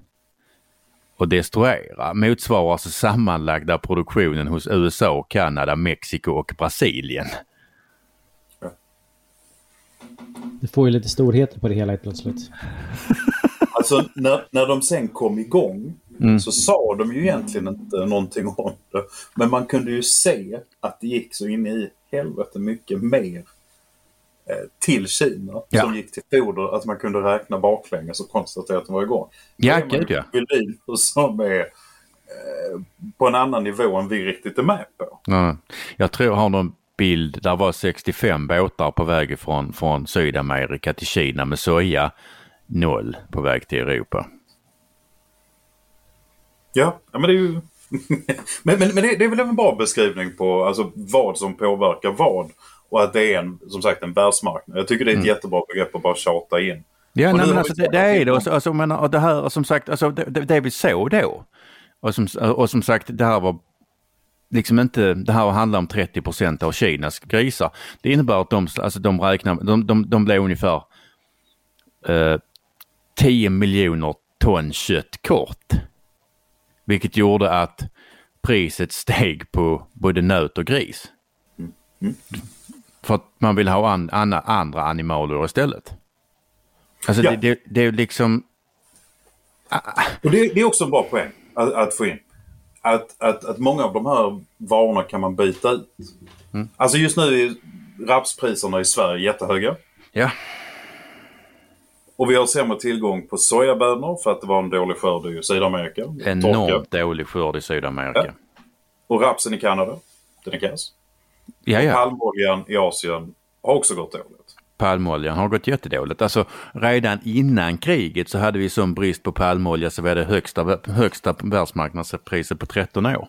och destruera, motsvarar alltså sammanlagda produktionen hos USA, Kanada, Mexiko och Brasilien. Det får ju lite storheter på det hela helt plötsligt. (laughs) Alltså när, när de sen kom igång så sa de ju egentligen inte någonting om det. Men man kunde ju se att det gick så in i helvete mycket mer till Kina Ja. som gick till foder att man kunde räkna baklänges och konstatera att de var igång. Ja, gud ja. volym som är eh, på en annan nivå än vi riktigt är med på. Ja. Jag tror jag har någon bild, där var 65 båtar på väg från, från Sydamerika till Kina med soja, noll på väg till Europa. Ja, ja men det är ju... (laughs) men men, men det, det är väl en bra beskrivning på alltså, vad som påverkar vad. Och att det är en, som sagt en världsmarknad. Jag tycker det är ett jättebra begrepp att bara tjata in. Ja, nej, men alltså, det, det är det. pratat Och, så, alltså, men, och det här, och som sagt, alltså, det, det, vi såg då. Och som, och som sagt, det här var liksom inte, det här handlar om 30 procent av Kinas grisar. Det innebär att de, alltså, de räknar, de, de, de blev ungefär eh, 10 miljoner ton kött kort. Vilket gjorde att priset steg på både nöt och gris. För att man vill ha an, an, andra animalier istället. Alltså Ja. det, det, det är liksom, Och det, det är också en bra poäng att, att få in. Att, att, att många av de här varorna kan man byta ut. Alltså just nu är rapspriserna i Sverige jättehöga. ja, Och vi har sämre tillgång på sojabönor för att det var en dålig skörd i Sydamerika. Torka. enormt dålig skörd i Sydamerika. Ja. Och rapsen i Kanada, den är kass. Ja, ja. Palmoljan i Asien har också gått dåligt. Palmoljan har gått jättedåligt. Alltså redan innan kriget så hade vi sån brist på palmolja så vi hade högsta, högsta världsmarknadspriset på 13 år.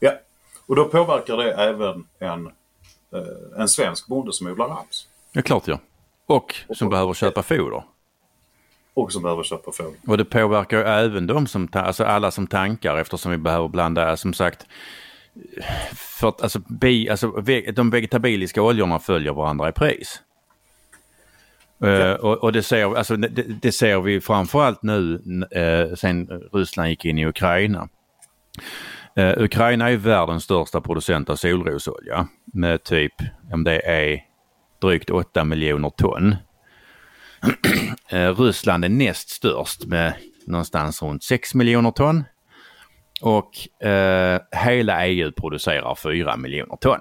Ja, och då påverkar det även en, eh, en svensk bonde som odlar raps. Ja, klart ja. Och som behöver köpa foder. Och som behöver köpa fågel. Och det påverkar även de som, alltså alla som tankar eftersom vi behöver blanda, som sagt, för att alltså, bi, alltså ve- de vegetabiliska oljorna följer varandra i pris. Eh, och, och det, ser, alltså, det, det ser vi framförallt nu uh, sen Ryssland gick in i Ukraina. Eh, Ukraina är världens största producent av solrosolja med typ, om det är drygt 8 miljoner ton. Ryssland är näst störst med någonstans runt 6 miljoner ton. Och eh, hela EU producerar 4 miljoner ton.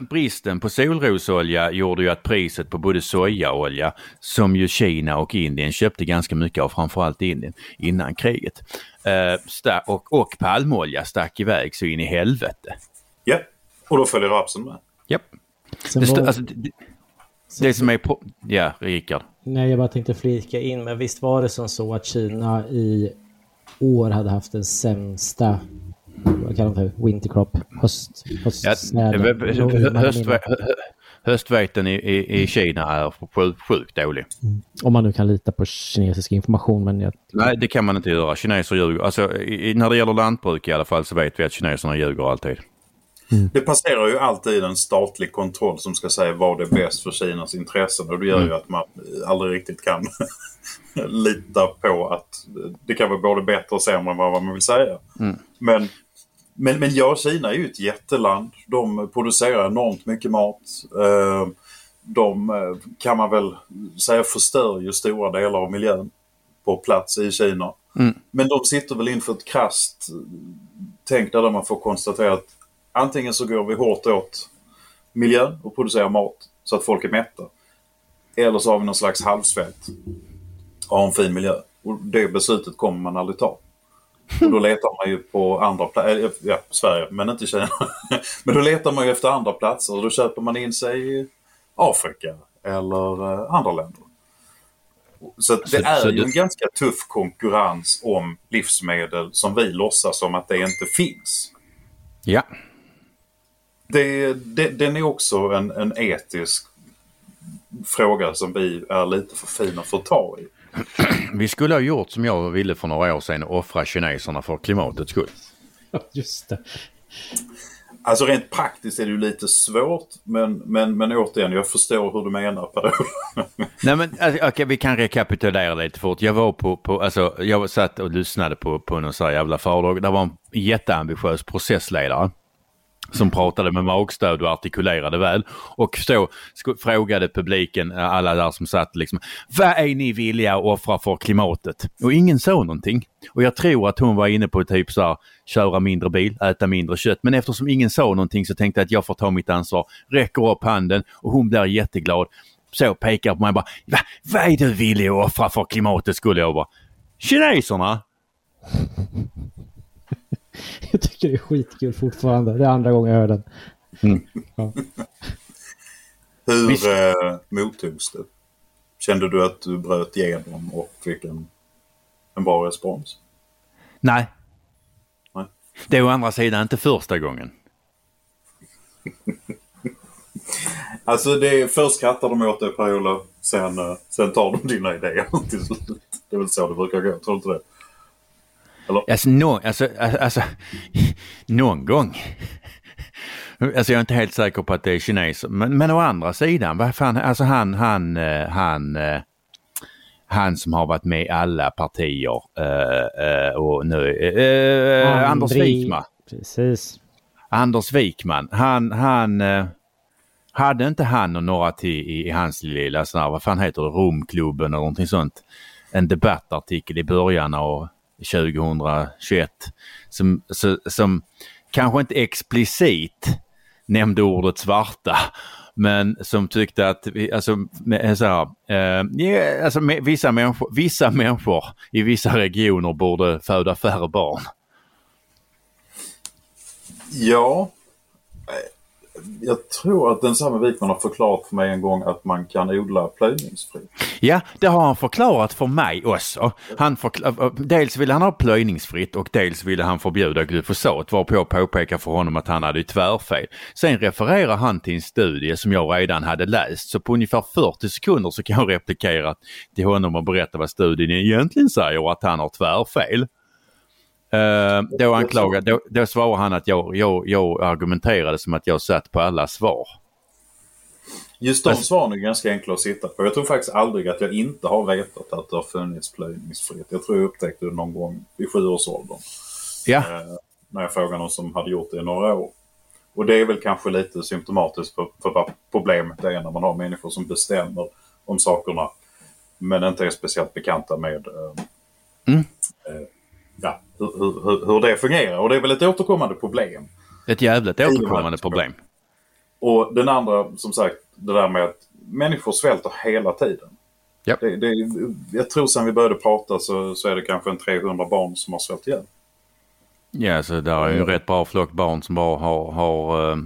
(clears throat) Bristen på solrosolja gjorde ju att priset på både sojaolja som ju Kina och Indien köpte ganska mycket av, framförallt Indien, innan kriget. Eh, och, och palmolja stack iväg så in i helvete. Ja, och då följer rapsen med. Sen Det, var- alltså, det, det som är på... Ja, Rickard. Nej, jag bara tänkte flika in, men visst var det som så att Kina i år hade haft den sämsta, vad kallar man för, winter crop, höst, Ja, höst, hö- höstveten i, i, i Kina är sjukt, sjukt dålig. Om man nu kan lita på kinesisk information, men jag, Nej, det kan man inte göra. Kineser ljuger. Alltså, i, i- när det gäller lantbruk i alla fall så vet vi att kineserna ljuger alltid. Det passerar ju alltid en statlig kontroll som ska säga vad är bäst för Kinas intressen och det gör ju att man aldrig riktigt kan (laughs) (laughs) lita på att det kan vara både bättre och sämre än vad man vill säga. Men, men, men ja, Kina är ju ett jätteland. De producerar enormt mycket mat. Eh, De eh, kan man väl säga förstör ju stora delar av miljön på plats i Kina. Men de sitter väl inför ett krasst tänk där man får konstatera att antingen så går vi hårt åt miljön och producerar mat så att folk är mätta. Eller så har vi någon slags halvsvält och har en fin miljö. Och det beslutet kommer man aldrig ta. Och då letar man ju på andra platser, ja, Sverige, men inte Kina. (laughs) men då letar man ju efter andra platser och då köper man in sig i Afrika eller eh, andra länder. Så det är ju en ganska tuff konkurrens om livsmedel som vi låtsas som att det inte finns. Ja, Det, det, den är också en, en etisk fråga som vi är lite för fina för att ta i. (clears throat) Vi skulle ha gjort som jag ville för några år sedan och offra kineserna för klimatets skull. (laughs) Just det. Alltså rent praktiskt är det ju lite svårt men, men, men återigen, jag förstår hur du menar Per. (laughs) Nej men alltså, okej, vi kan rekapitulera lite fort. Jag var på, på alltså, jag satt och lyssnade på, på någon sån här jävla föredrag. Det var en jätteambitiös processledare som pratade med magstöd och artikulerade väl. Och så frågade publiken, eh, alla där som satt liksom, vad är ni villiga att offra för klimatet? Och ingen sa någonting. Och jag tror att hon var inne på typ så här, köra mindre bil, äta mindre kött. Men eftersom ingen sa någonting så tänkte jag att jag får ta mitt ansvar, räcker upp handen och hon blir jätteglad. Så pekar på mig bara, Va, vad är du villig att offra för klimatet skulle jag bara, kineserna? Jag tycker det är skitkul fortfarande. Det är andra gången jag hör den. Ja. Hur Visst. eh, mottogs det? Kände du att du bröt igenom och fick en, en bra respons? Nej. Nej. Det är å andra sidan inte första gången. (laughs) Alltså det är, först skrattar de åt dig Per-Ola, sen, eh, sen tar de dina idéer (laughs) till slut. Det är väl så det brukar gå, tror du inte det? Alltså, nå, alltså, alltså, (laughs) någon gång. Alltså jag är inte helt säker på att det är kineser. Men, men å andra sidan, vad fan, alltså han, han, eh, han, eh, han som har varit med i alla partier eh, och nu, Anders Wijkman. Precis. Anders Wijkman, han, han hade inte han och några till i, i hans lilla sån här, vad fan heter det, Romklubben eller någonting sånt. En debattartikel i början av 2021 som, som, som kanske inte explicit nämnde ordet svarta men som tyckte att alltså, så här, eh, alltså vissa, människor, vissa människor i vissa regioner borde föda färre barn. Ja. Jag tror att den samma Wikman har förklarat för mig en gång att man kan odla plöjningsfritt. Ja, det har han förklarat för mig också. Han eh, dels ville han ha plöjningsfritt och dels ville han förbjuda glyfosat varpå jag påpekar för honom att han hade ju tvärfel. Sen refererar han till en studie som jag redan hade läst så på ungefär 40 sekunder så kan jag replikera till honom och berätta vad studien egentligen säger och att han har tvärfel. Uh, då, anklagade, då, då svarar han att jag, jag, jag argumenterade som att jag satt på alla svar. Just de Alltså- svaren är ganska enkla att sitta på. Jag tror faktiskt aldrig att jag inte har vetat att det har funnits plöjningsfritt. Jag tror jag upptäckte det någon gång vid sjuårsåldern. Ja, Eh, när jag frågade någon som hade gjort det i några år. Och det är väl kanske lite symptomatiskt för, för vad problemet är när man har människor som bestämmer om sakerna men inte är speciellt bekanta med eh, Mm. eh, ja, hur, hur, hur- det fungerar. Och det är väl ett återkommande problem. ett jävligt återkommande problem. Och den andra, som sagt, det där med att människor svälter hela tiden. Japp. Det, det, jag tror sen vi började prata så, så är det kanske en 300 barn som har svällt ihjäl. Ja, så där är ju en rätt bra flock barn som bara har, har äh,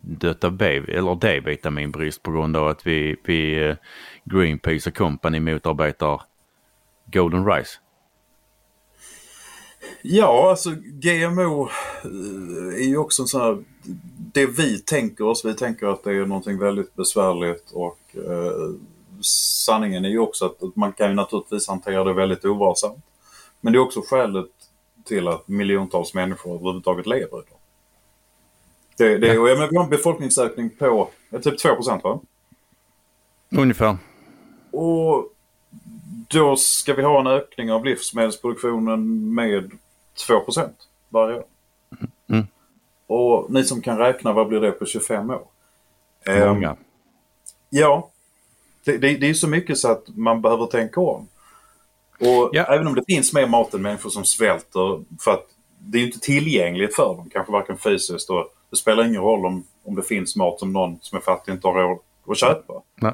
dött av B, eller D-vitaminbrist på grund av att vi, vi eh, Greenpeace och Company motarbetar Golden Rice. Ja, alltså GMO eh, är ju också en sån här... Det vi tänker oss, vi tänker att det är någonting väldigt besvärligt och eh, sanningen är ju också att, att man kan ju naturligtvis hantera det väldigt ovarsamt. Men det är också skälet till att miljontals människor överhuvudtaget lever idag. Det, det, och jag menar, vi har en befolkningsökning på eh, typ 2 va? Ungefär. Och då ska vi ha en ökning av livsmedelsproduktionen med 2 varje år. Mm. Och ni som kan räkna, vad blir det på 25 år? Ehm, Många. Ja, det, det, det är så mycket så att man behöver tänka om. Och Ja. även om det finns mer mat än människor som svälter för att det är ju inte tillgängligt för dem, kanske varken fysiskt och det spelar ingen roll om, om det finns mat som någon som är fattig inte har råd att köpa. Nej.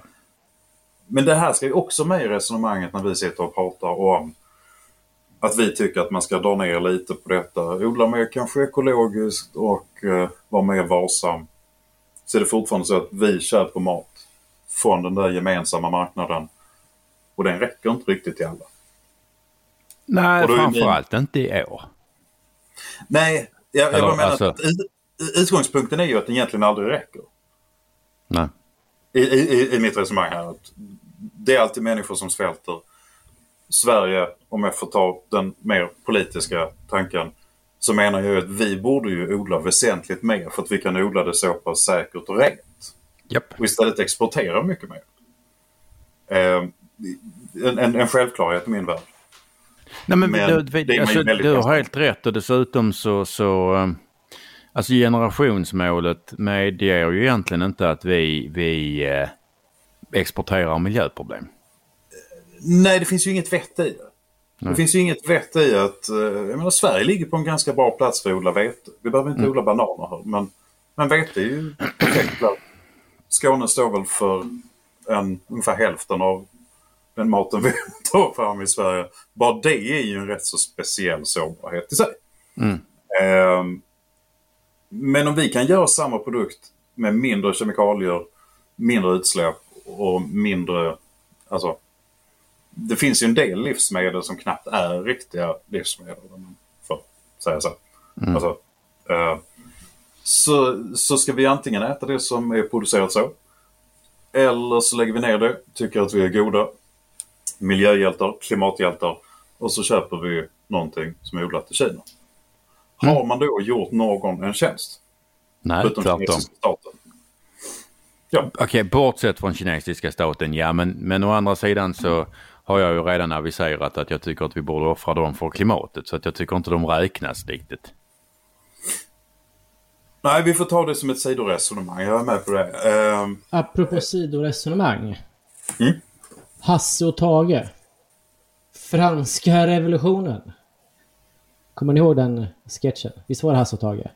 Men det här ska ju också med i resonemanget när vi sitter och pratar om att vi tycker att man ska dra ner lite på detta. Odla mer kanske ekologiskt och eh, vara mer varsam. Så är det fortfarande så att vi köper mat från den där gemensamma marknaden. Och den räcker inte riktigt till alla. Nej, är min- framförallt inte i år. Nej, jag, jag Eller, bara menar alltså- att ut, utgångspunkten är ju att den egentligen aldrig räcker. Nej. i, i, i mitt resonemang här. Att det är alltid människor som svälter. Sverige, om jag får ta den mer politiska tanken, så menar jag att vi borde ju odla väsentligt mer för att vi kan odla det så pass säkert och rent. Japp. Och istället exportera mycket mer. Eh, en, en, en självklarhet i min värld. Nej, men, Men du, man alltså, du har helt rätt och dessutom så, så um, alltså generationsmålet medger ju egentligen inte att vi, vi eh, exporterar miljöproblem. Nej, det finns ju inget vett i det. Nej. Det finns ju inget vett i att... eh, Jag menar, Sverige ligger på en ganska bra plats för att odla vete. Vi behöver inte odla bananer här, men, men vete är ju perfekt plats. Skåne står väl för en, ungefär hälften av den maten vi (laughs) tar fram i Sverige. Bara det är ju en rätt så speciell sårbarhet i sig. Mm. Ehm, men om vi kan göra samma produkt med mindre kemikalier, mindre utsläpp och mindre... Alltså, det finns ju en del livsmedel som knappt är riktiga livsmedel. om man får säga så. Alltså, eh, så. Så ska vi antingen äta det som är producerat så. Eller så lägger vi ner det, tycker att vi är goda miljöhjältar, klimathjältar och så köper vi någonting som är odlat i Kina. Har man då gjort någon en tjänst? Nej, tvärtom. Staten. Okej, bortsett från kinesiska staten, ja. Men, men å andra sidan så har jag ju redan aviserat att jag tycker att vi borde offra dem för klimatet. Så att jag tycker inte de räknas riktigt. Nej, vi får ta det som ett sidoresonemang. Jag är med på det. Ehm, Apropå sidoresonemang. Mm. Hasse och Tage. Franska revolutionen. Kommer ni ihåg den sketchen? Visst var det Hasse och Tage?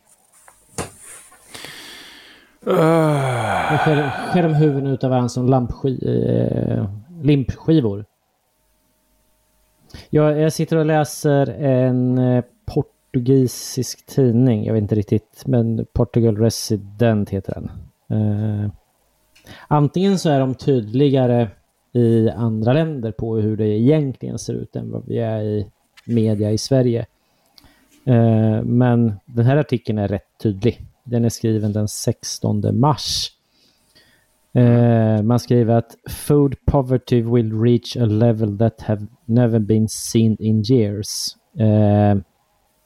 Ah. De skär, skär de huvuden utav varandra som lampski, eh, limpskivor. Jag, jag sitter och läser en eh, portugisisk tidning. Jag vet inte riktigt, men Portugal Resident heter den. Eh, antingen så är de tydligare i andra länder på hur det egentligen ser ut än vad vi är i media i Sverige. Eh, men den här artikeln är rätt tydlig. Den är skriven den 16 mars. Eh, man skriver att food poverty will reach a level that have never been seen in years. Eh,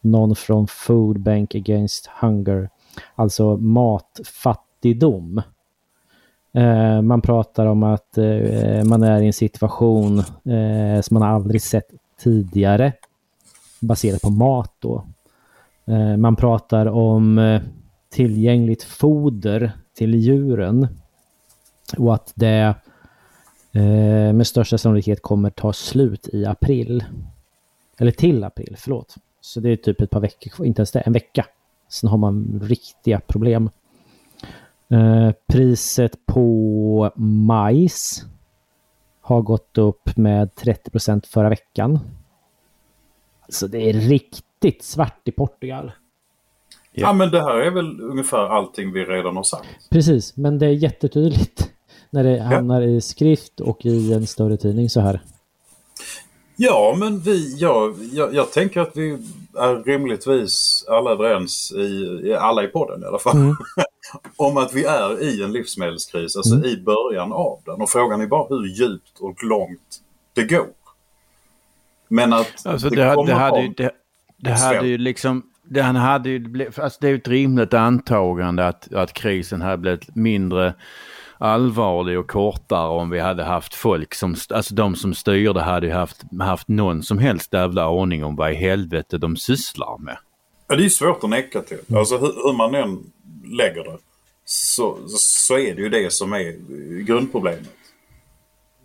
någon från Food Bank Against Hunger. Alltså matfattigdom. Eh, man pratar om att eh, man är i en situation eh, som man aldrig sett tidigare. Baserat på mat då. Eh, man pratar om tillgängligt foder till djuren. Och att det eh, med största sannolikhet kommer ta slut i april. Eller till april, förlåt. Så det är typ ett par veckor kvar, inte ens det, en vecka. Sen har man riktiga problem. Eh, priset på majs har gått upp med 30 procent förra veckan. Så det är riktigt svart i Portugal ja. men det här är väl ungefär allting vi redan har sagt. Precis, men det är jättetydligt (laughs) när det hamnar i skrift och i en större tidning så här. Ja, men vi, ja, jag, jag tänker att vi är rimligtvis alla överens, i, i alla i podden i alla fall, Mm. (laughs) om att vi är i en livsmedelskris, alltså Mm. i början av den. Och frågan är bara hur djupt och långt det går. Men att Alltså det, kommer det, hade, ha- ju- det, det hade ju liksom, det, han hade ju, alltså det är ju ett rimligt antagande att, att krisen hade blivit mindre allvarlig och kortare om vi hade haft folk som, alltså de som styrde hade ju haft, haft någon som helst jävla aning om vad i helvete de sysslar med. Ja, det är svårt att neka till. Alltså hur, hur man än lägger det så, så är det ju det som är grundproblemet.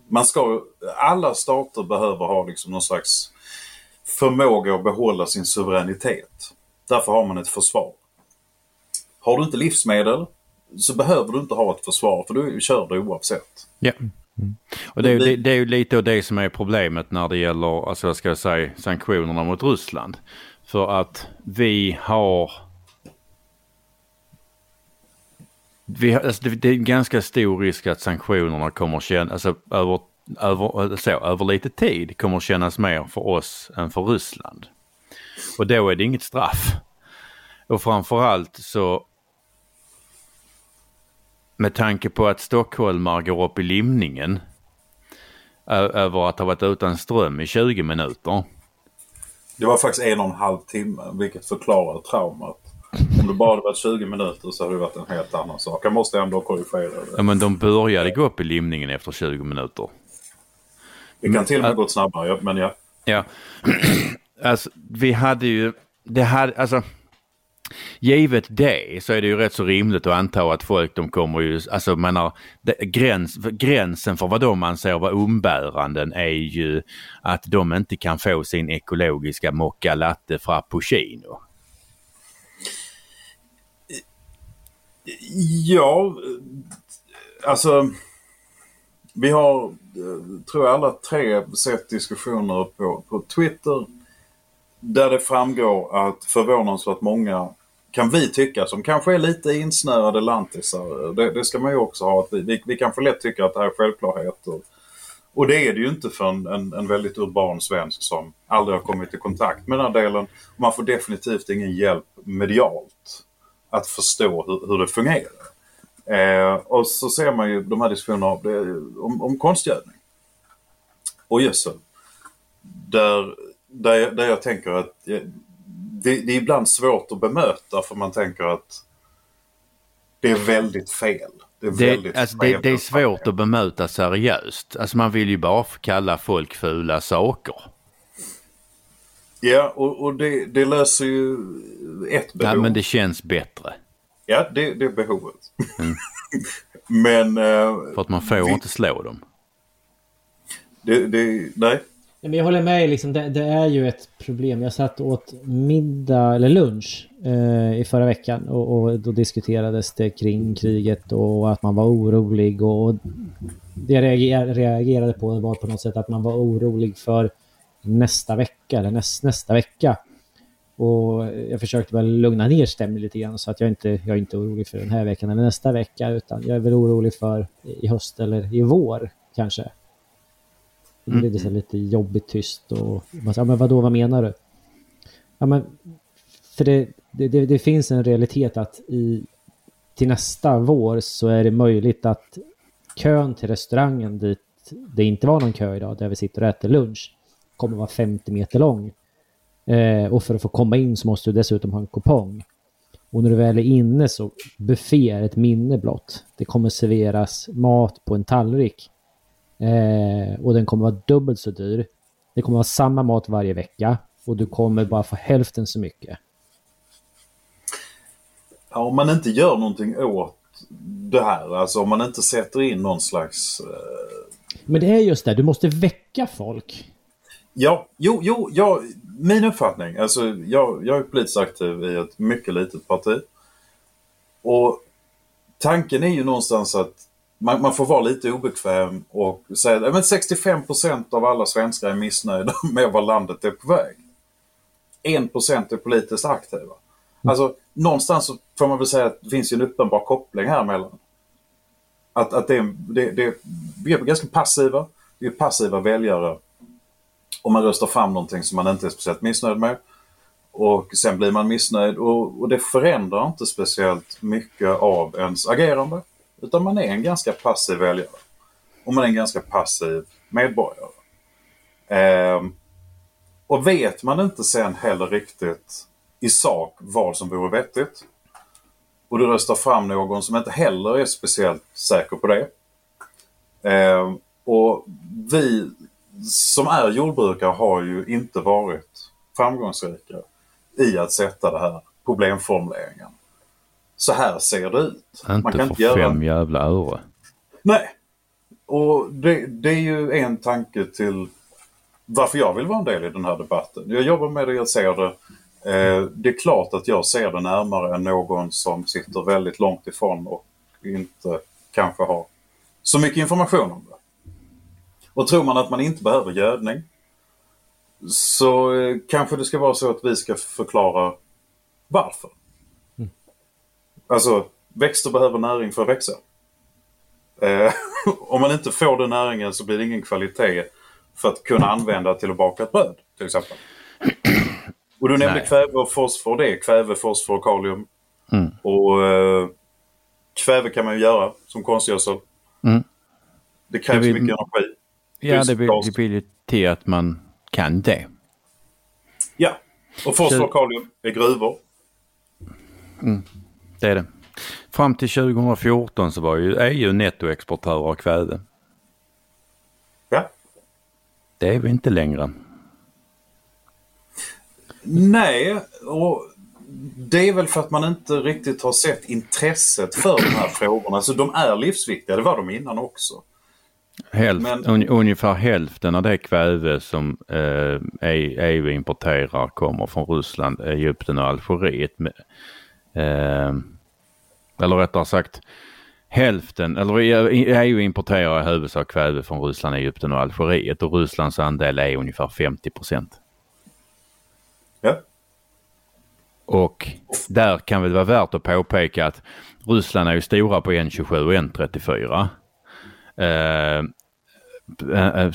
Man ska, alla stater behöver ha liksom någon slags förmåga att behålla sin suveränitet. Därför har man ett försvar. Har du inte livsmedel så behöver du inte ha ett försvar för du kör det oavsett. Ja. Och det är, ju, Det- är ju lite av det som är problemet när det gäller, alltså vad ska jag säga, sanktionerna mot Ryssland. För att vi har... Vi, har- alltså det, det är en ganska stor risk att sanktionerna kommer kännas, alltså över, över, så, över lite tid kommer kännas mer för oss än för Ryssland. Och då är det inget straff. Och framförallt så med tanke på att stockholmare går upp i limningen över att ha varit utan ström i 20 minuter. Det var faktiskt en och en halv timme vilket förklarar traumat. Om det bara hade varit 20 minuter så hade det varit en helt annan sak. Jag måste ändå korrigera det. Ja men de började gå upp i limningen efter 20 minuter. Det kan till och med gått snabbare men ja. Ja, (clears throat) alltså vi hade ju, det hade, alltså Givet det så är det ju rätt så rimligt att anta att folk de kommer ju, alltså menar, gräns, gränsen för vad de anser vara umbäranden är ju att de inte kan få sin ekologiska mocca latte frappuccino. Ja, alltså vi har, eh, tror jag, alla tre sett diskussioner på, på Twitter där det framgår att förvånansvärt många kan vi tycka som kanske är lite insnöade lantisar. Det, det ska man ju också ha. Att vi, vi, vi kanske lätt tycker att det här är självklarheter. Och det är det ju inte för en, en, en, väldigt urban svensk som aldrig har kommit i kontakt med den här delen. Man får definitivt ingen hjälp medialt att förstå hur, hur det fungerar. Eh, och så ser man ju de här diskussionerna om, om konstgödning och gödsel. Där, där, jag, där jag tänker att det, det är ibland svårt att bemöta för man tänker att det är väldigt fel. Det är, det, alltså det, det är svårt att bemöta seriöst. Alltså man vill ju bara kalla folk fula saker. Ja, och, och det, det, löser ju ett behov. Ja, men det känns bättre. Ja, det, det är behovet. Mm. (laughs) men... Uh, För att man får vi... inte slå dem. Det, det, nej, men jag håller med, liksom, det, det, är ju ett problem. Jag satt åt middag, eller lunch, eh, i förra veckan och, och, då diskuterades det kring kriget och att man var orolig. Och, och det jag reagerade på var på något sätt att man var orolig för nästa vecka, eller näst, nästa vecka. Och jag försökte väl lugna ner stämningen lite grann så att jag inte jag är inte orolig för den här veckan eller nästa vecka utan jag är väl orolig för i höst eller i vår kanske. Mm. Det blir liksom så lite jobbigt tyst och man säger, men vadå, vad menar du? Ja, men för det, det, det, finns en realitet att i, till nästa vår så är det möjligt att kön till restaurangen dit det inte var någon kö idag, där vi sitter och äter lunch, kommer vara 50 meter lång. Eh, och för att få komma in så måste du dessutom ha en kupong. Och när du väl är inne så buffé är ett minne blott. Det kommer serveras mat på en tallrik Eh, och den kommer vara dubbelt så dyr. Det kommer vara samma mat varje vecka och du kommer bara få hälften så mycket. Ja, om man inte gör någonting åt det här, alltså om man inte sätter in någon slags... Eh... Men det är just det, du måste väcka folk. Ja, jo, jo, ja, min uppfattning, alltså jag, jag är politiskt aktiv i ett mycket litet parti. Och tanken är ju någonstans att man, man, får vara lite obekväm och säga att 65% av alla svenskar är missnöjda (laughs) med var landet är på väg. 1% är politiskt aktiva. Mm. Alltså någonstans så får man väl säga att det finns en uppenbar koppling här mellan. Att, att det, det, det, vi är ganska passiva. Vi är passiva väljare. Och man röstar fram någonting som man inte är speciellt missnöjd med. Och sen blir man missnöjd och, och det förändrar inte speciellt mycket av ens agerande. Utan man är en ganska passiv väljare. Och man är en ganska passiv medborgare. Eh, och vet man inte sen heller riktigt i sak vad som vore vettigt och du röstar fram någon som inte heller är speciellt säker på det. Eh, och vi som är jordbrukare har ju inte varit framgångsrika i att sätta det här problemformuleringen så här ser det ut. Inte Man kan för inte göra... fem jävla öre. Nej. Och det, det, är ju en tanke till varför jag vill vara en del i den här debatten. Jag jobbar med det, jag ser det. Eh, det är klart att jag ser det närmare än någon som sitter väldigt långt ifrån och inte kanske har så mycket information om det. Och tror man att man inte behöver gödning så eh, kanske det ska vara så att vi ska förklara varför. Alltså, växter behöver näring för att växa. Eh, (laughs) om man inte får den näringen så blir det ingen kvalitet för att kunna använda till att baka ett bröd till exempel. (clears throat) Och du nämnde Nej. kväve och fosfor. Det är kväve, fosfor och kalium. Mm. Och eh, kväve kan man ju göra som konstgödsel. Mm. Det krävs Det vill- mycket energi. Ja, det vill, gas. det vill ju till att man kan det. Ja, och fosfor och kalium är gruvor. Det är det. Fram till 2014 så var ju EU nettoexportörer av kväve. Ja. Det är vi inte längre. Nej, och det är väl för att man inte riktigt har sett intresset för de här frågorna. Alltså de är livsviktiga, det var de innan också. Hälft, Men- un, ungefär hälften av det kväve som eh, EU importerar kommer från Ryssland, Egypten och Algeriet. Eh, eller rättare sagt hälften, eller EU importerar i huvudsak kväve från Ryssland, Egypten och Algeriet och Rysslands andel är ungefär 50 procent. Ja. Och där kan väl vara värt att påpeka att Ryssland är ju stora på N27 och N34. Eh, eh,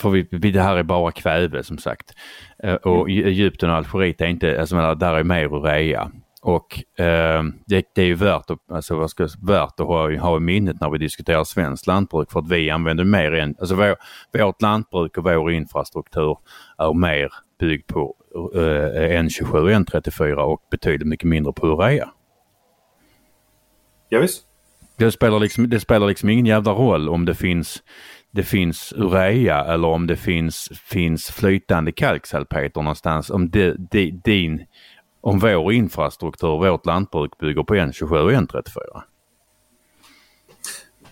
för vi, det här är bara kväve som sagt. Eh, och Egypten och Algeriet är inte, alltså där är mer urea. Och eh, det, det är ju värt att, alltså, vad ska, värt att ha, ha i minnet när vi diskuterar svenskt lantbruk för att vi använder mer än, alltså vår, vårt lantbruk och vår infrastruktur är mer byggd på eh, N27 och N34 och betydligt mycket mindre på urea. Ja, visst. Det spelar, liksom, det spelar liksom ingen jävla roll om det finns, det finns urea eller om det finns, finns flytande kalksalpeter någonstans. Om, det, det, din, om vår infrastruktur, vårt lantbruk bygger på N27 och N34.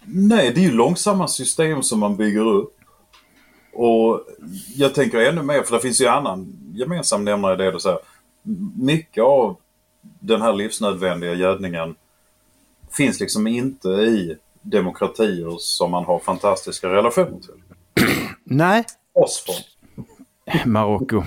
Nej, det är ju långsamma system som man bygger upp. Och jag tänker ännu mer, för det finns ju annan gemensam nämnare i det du säger. Mycket av den här livsnödvändiga gödningen finns liksom inte i demokratier som man har fantastiska relationer till. Nej. Fosfor. Marocko.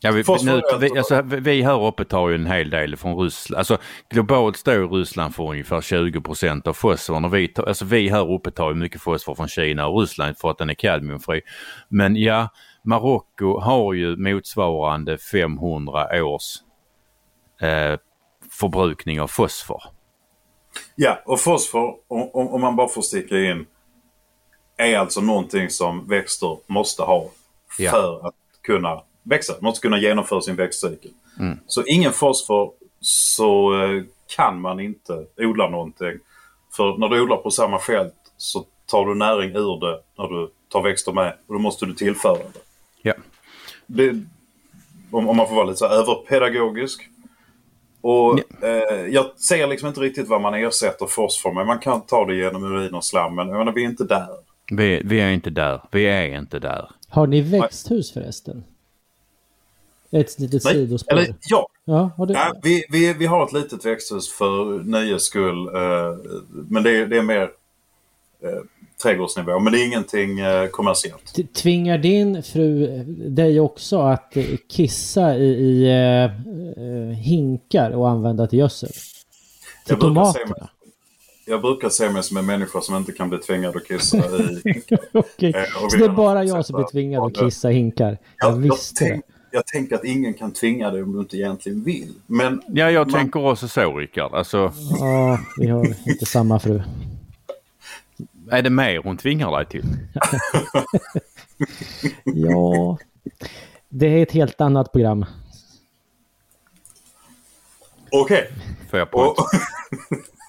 Ja, Ja, vi, nu, vi, alltså- vi här uppe tar ju en hel del från Ryssland. Alltså, globalt står Ryssland för ungefär 20 procent av fosforn. Och vi, tar, alltså, vi här uppe tar ju mycket fosfor från Kina och Ryssland för att den är kadmiumfri. Men ja, Marocko har ju motsvarande 500 års eh, förbrukning av fosfor. ja och fosfor, om, om man bara får sticka in, är alltså någonting som växter måste ha Ja. för att kunna växa. Måste kunna genomföra sin växtcykel. Mm. Så ingen fosfor så eh, kan man inte odla någonting. För när du odlar på samma fält så tar du näring ur det när du tar växter med och då måste du tillföra det. Ja. det om, om man får vara lite så här överpedagogisk. Och eh, jag ser liksom inte riktigt vad man ersätter fosfor med. Man kan ta det genom urin och slam men jag menar, vi är inte där. Vi, vi är inte där. Vi är inte där. Har ni växthus förresten? Ett litet Nej, sidospår. Eller ja, Ja, du... Ja, vi, vi, vi har ett litet växthus för nöjes skull. Eh, men det, är- det är mer eh, trädgårdsnivå. Men det är ingenting eh, kommersiellt. Tvingar din fru dig också att eh, kissa i, i eh, eh, hinkar och använda till gödsel? Till Jag brukar, tomaterna? mig, jag brukar se mig som en människa som inte kan bli tvingad att kissa i... (laughs) Okej, Eh, och så det är bara jag som blir tvingad att kissa i hinkar? Jag Jag, jag, visste det. Jag tänker att ingen kan tvinga dig om du inte egentligen vill. Men Ja, jag man- tänker också så Rickard. Alltså, Ja, vi har inte samma fru. är det mer hon tvingar dig till? (laughs) Ja, det är ett helt annat program. Okej. Får jag (laughs)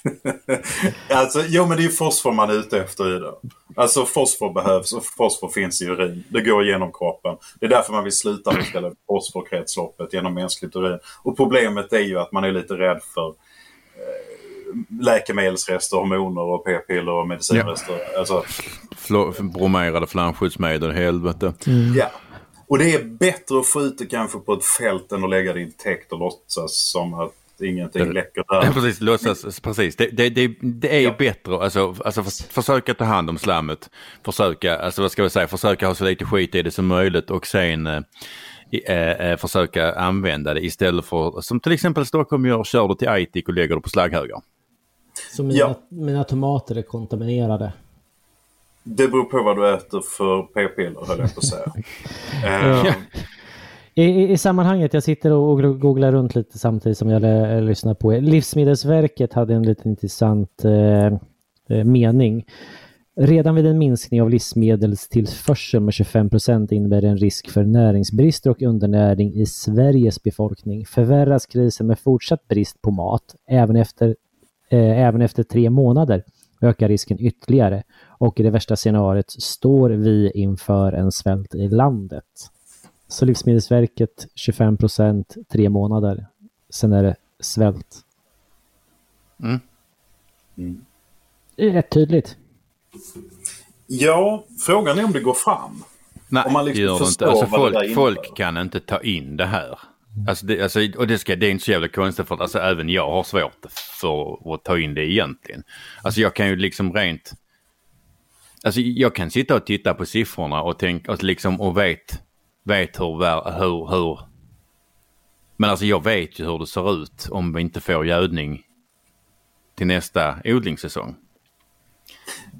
(laughs) alltså, jo men det är ju fosfor man är ute efter i det. Alltså fosfor behövs och fosfor finns i urin. Det går genom kroppen. Det är därför man vill sluta med istället fosforkretsloppet genom mänskligt urin. Och problemet är ju att man är lite rädd för eh, läkemedelsrester, hormoner och p-piller och medicinrester. Alltså, Flo- bromerade flamskyddsmedel, helvete. ja. Och det är bättre att få ut det kanske på ett fält än att lägga det i en täkt och låtsas som att ingenting Det- läcker Ja, där. precis, låtsas, precis. Det, det, det, det är Ja. bättre, alltså, alltså förs- försöka ta hand om slammet, försöka, alltså vad ska vi säga, försöka ha så lite skit i det som möjligt och sen eh, eh, eh, försöka använda det istället för, som till exempel Stockholm gör, kör det till Aitik och lägger det på slagghögar. Så mina, Ja. mina tomater är kontaminerade. Det beror på vad du äter för p-piller höll jag på att säga. (laughs) Eh, i, i, sammanhanget, jag sitter och googlar runt lite samtidigt som jag eh, lyssnar på er. Livsmedelsverket hade en lite intressant eh, eh mening. Redan vid en minskning av livsmedelstillförsel med 25 procent innebär det en risk för näringsbrister och undernäring i Sveriges befolkning. Förvärras krisen med fortsatt brist på mat, även efter, eh, även efter tre månader, ökar risken ytterligare och i det värsta scenariot står vi inför en svält i landet. Så Livsmedelsverket 25 procent, tre månader. Sen är det svält. Mm. Mm. Det är rätt tydligt. Ja, frågan är om det går fram. Nej, om man liksom det gör det inte. Alltså, folk, folk kan inte ta in det här. Alltså, det, alltså, och det, ska, det är inte så jävla konstigt för alltså, även jag har svårt för att ta in det egentligen. Alltså jag kan ju liksom rent... Alltså jag kan sitta och titta på siffrorna och tänka och liksom och vet, vet hur, hur, hur... Men alltså jag vet ju hur det ser ut om vi inte får gödning till nästa odlingssäsong.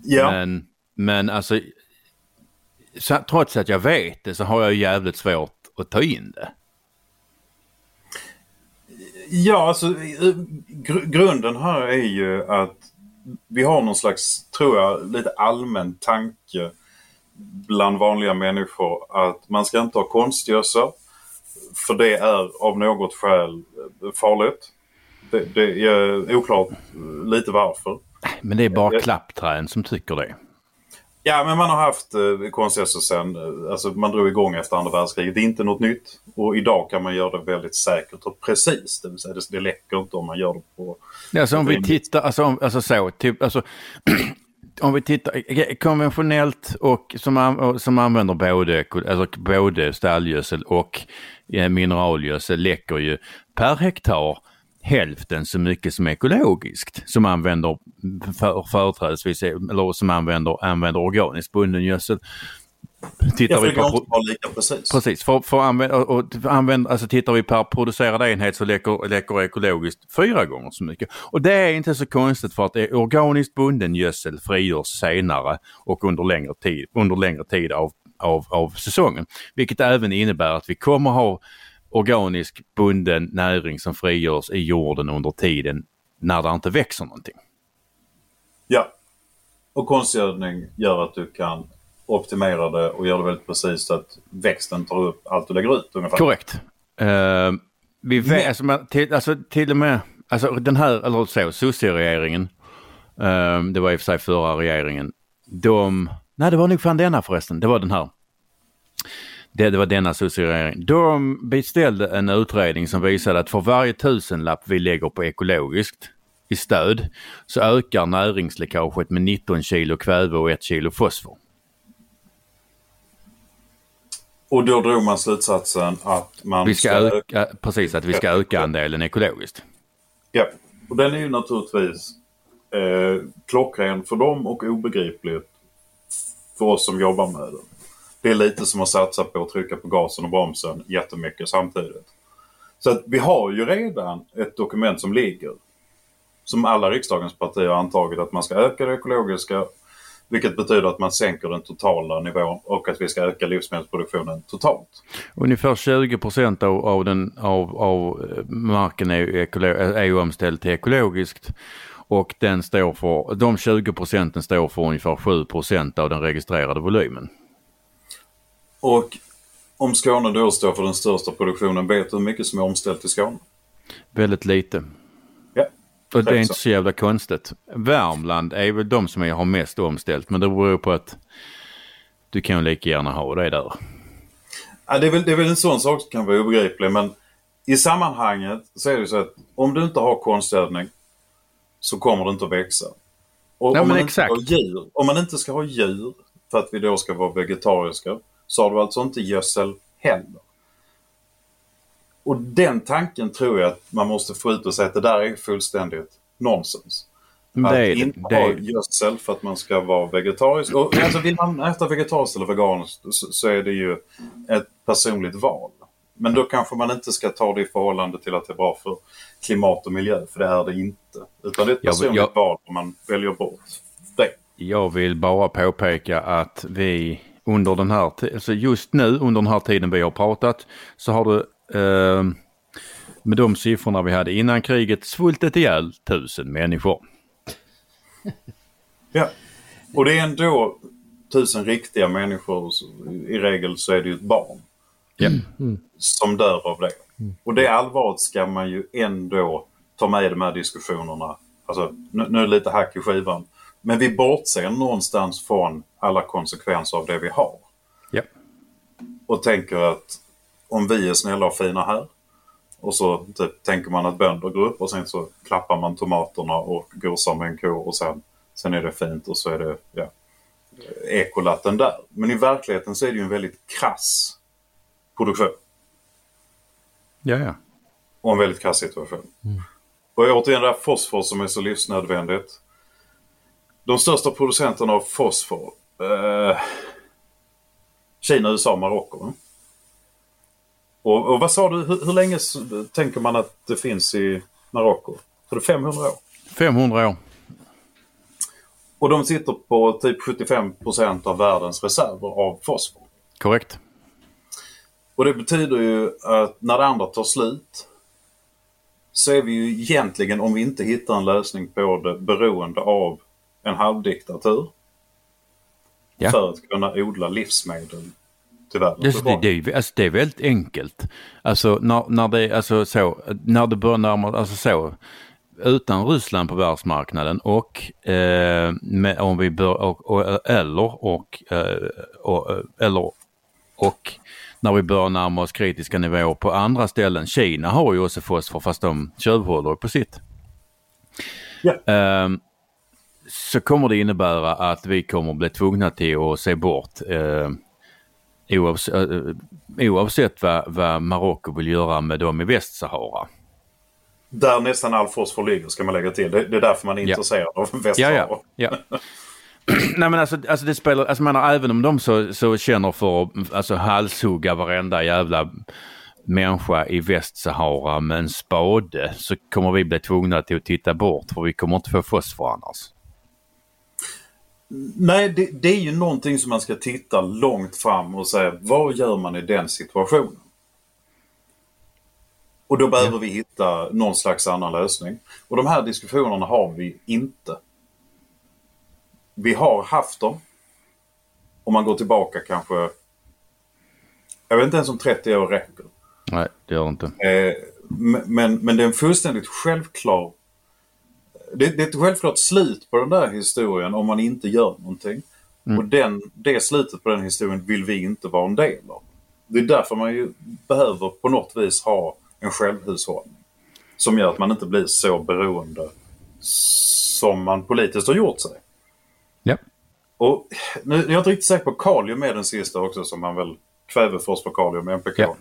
Ja. Men, men alltså, så, trots att jag vet det så har jag jävligt svårt att ta in det. Ja, alltså gr grunden här är ju att vi har någon slags, tror jag, lite allmän tanke bland vanliga människor att man ska inte ha konstgödsel. För det är av något skäl farligt. Det, det är oklart lite varför. Men det är bara klappträn som tycker det. Ja, men man har haft eh, konstgödsel sen, eh, alltså man drog igång efter andra världskriget. Det är inte något nytt. Och idag kan man göra det väldigt säkert och precis. Det vill säga det, det läcker inte om man gör det på... Alltså om vi tittar, alltså, alltså så, typ, alltså (clears throat) om vi tittar eh, eh, konventionellt och som, som använder både, alltså både stallgödsel och eh, mineralgödsel läcker ju per hektar hälften så mycket som ekologiskt som använder för, företrädesvis eller som använder, använder organiskt bunden gödsel. Tittar ja, för vi på, inte lika precis. Precis, för, för använd, och, använd, alltså tittar vi per producerad enhet så läcker, läcker ekologiskt fyra gånger så mycket. Och det är inte så konstigt för att det är organiskt bunden gödsel frigörs senare och under längre tid, under längre tid av, av, av säsongen. Vilket även innebär att vi kommer ha organisk bunden näring som frigörs i jorden under tiden när det inte växer någonting. Ja, och konstgödning gör att du kan optimera det och göra det väldigt precis så att växten tar upp allt du lägger ut ungefär. Korrekt. Uh, vi vet, alltså, till, alltså, till och med, alltså den här, eller så, Sosse-regeringen, uh, det var i och för sig förra regeringen, de, nej det var nog fan denna förresten, det var den här det, det var denna socialisering. De beställde en utredning som visade att för varje tusenlapp vi lägger på ekologiskt i stöd så ökar näringsläckaget med 19 kilo kväve och 1 kilo fosfor. Och då drog man slutsatsen att man vi ska, ska öka, precis, att vi ska öka andelen ekologiskt. Ja, och den är ju naturligtvis eh, klockren för dem och obegriplig för oss som jobbar med den. Det är lite som att satsa på att trycka på gasen och bromsen jättemycket samtidigt. Så att vi har ju redan ett dokument som ligger. Som alla riksdagens partier har antagit att man ska öka det ekologiska. Vilket betyder att man sänker den totala nivån och att vi ska öka livsmedelsproduktionen totalt. Ungefär 20 procent av, av, den, av, av marken är, är ju omställd till ekologiskt. Och den står för, de 20 procenten står för ungefär 7 procent av den registrerade volymen. Och om Skåne då står för den största produktionen, vet du hur mycket som är omställt i Skåne? Väldigt lite. Och det är inte så jävla konstigt. Värmland är väl de som har mest omställt men det beror på att du kan lika gärna ha det där. Ja, det, är väl, det är väl en sån sak som kan vara obegriplig men i sammanhanget så är det så att om du inte har konstgödning så kommer det inte att växa. Och ja, om, man exakt. Inte djur, om man inte ska ha djur för att vi då ska vara vegetariska så har du alltså inte gödsel heller. Och den tanken tror jag att man måste få ut och säga att det där är fullständigt nonsens. Att det inte det. ha gödsel för att man ska vara vegetarisk. Och, alltså vill man äta vegetariskt eller veganskt så, så är det ju ett personligt val. Men då kanske man inte ska ta det i förhållande till att det är bra för klimat och miljö, för det är det inte. Utan det är ett personligt jag, val om man väljer bort det. Jag vill bara påpeka att vi under den här, alltså just nu under den här tiden vi har pratat så har du eh, med de siffrorna vi hade innan kriget svultit ihjäl tusen människor. (laughs) Ja. Och det är ändå tusen riktiga människor. I regel så är det ju ett barn Ja. som dör av det. Och det allvaret ska man ju ändå ta med i de här diskussionerna. Alltså, nu, nu är det lite hack i skivan. Men vi bortser någonstans från alla konsekvenser av det vi har. Ja. Och tänker att om vi är snälla och fina här och så typ, tänker man att bönder går upp och sen så klappar man tomaterna och gosar med en ko och sen, sen är det fint och så är det ja, ekolatten där. Men i verkligheten så är det ju en väldigt krass produktion Ja, ja. och en väldigt krass situation. Och återigen det här fosfor som är så livsnödvändigt. De största producenterna av fosfor. Eh, Kina, USA, Marocko. Och, och vad sa du, hur, hur länge tänker man att det finns i Marocko? Så det är 500 år? 500 år. Och de sitter på typ 75% av världens reserver av fosfor. Korrekt. Och det betyder ju att när det andra tar slut så är vi ju egentligen, om vi inte hittar en lösning på det, beroende av en halvdiktatur Ja. för att kunna odla livsmedel världens Det, det, det, är- alltså, det är väldigt enkelt. Alltså när, när det, alltså så, när det börjar närma alltså så, utan Ryssland på världsmarknaden och, eh, med, om vi bör, och, och, eller och, eh, och, eh, eller och när vi börjar närma oss kritiska nivåer på andra ställen. Kina har ju också fosfor fast de tjuvhåller på sitt. Ja. Ehm, så kommer det innebära att vi kommer bli tvungna till att se bort eh, oavsett, eh, oavsett vad, vad Marocko vill göra med dem i Västsahara. Där nästan all fosfor ligger ska man lägga till. Det, det är därför man är Ja. intresserad av Ja, Västsahara. ja. ja. (laughs) Nej men alltså, alltså det spelar, alltså jag menar även om de så, så känner för att alltså, halshugga varenda jävla människa i Västsahara med en spade så kommer vi bli tvungna till att titta bort för vi kommer inte få fosfor annars. Nej, det, det är ju någonting som man ska titta långt fram och säga vad gör man i den situationen? Och då behöver vi hitta någon slags annan lösning. Och de här diskussionerna har vi inte. Vi har haft dem. Om man går tillbaka kanske, jag vet inte ens om 30 år räcker. Nej, det gör det inte. Eh, men, men, men det är en fullständigt självklar... Det, det är ett självklart slut på den där historien om man inte gör någonting. Och den, det slutet på den historien vill vi inte vara en del av. Det är därför man ju behöver på något vis ha en självhushållning. Som gör att man inte blir så beroende som man politiskt har gjort sig. Ja. Och nu jag är jag inte riktigt säker på kalium är den sista också som man väl kväve, fosfor, kalium, NPK. Ja.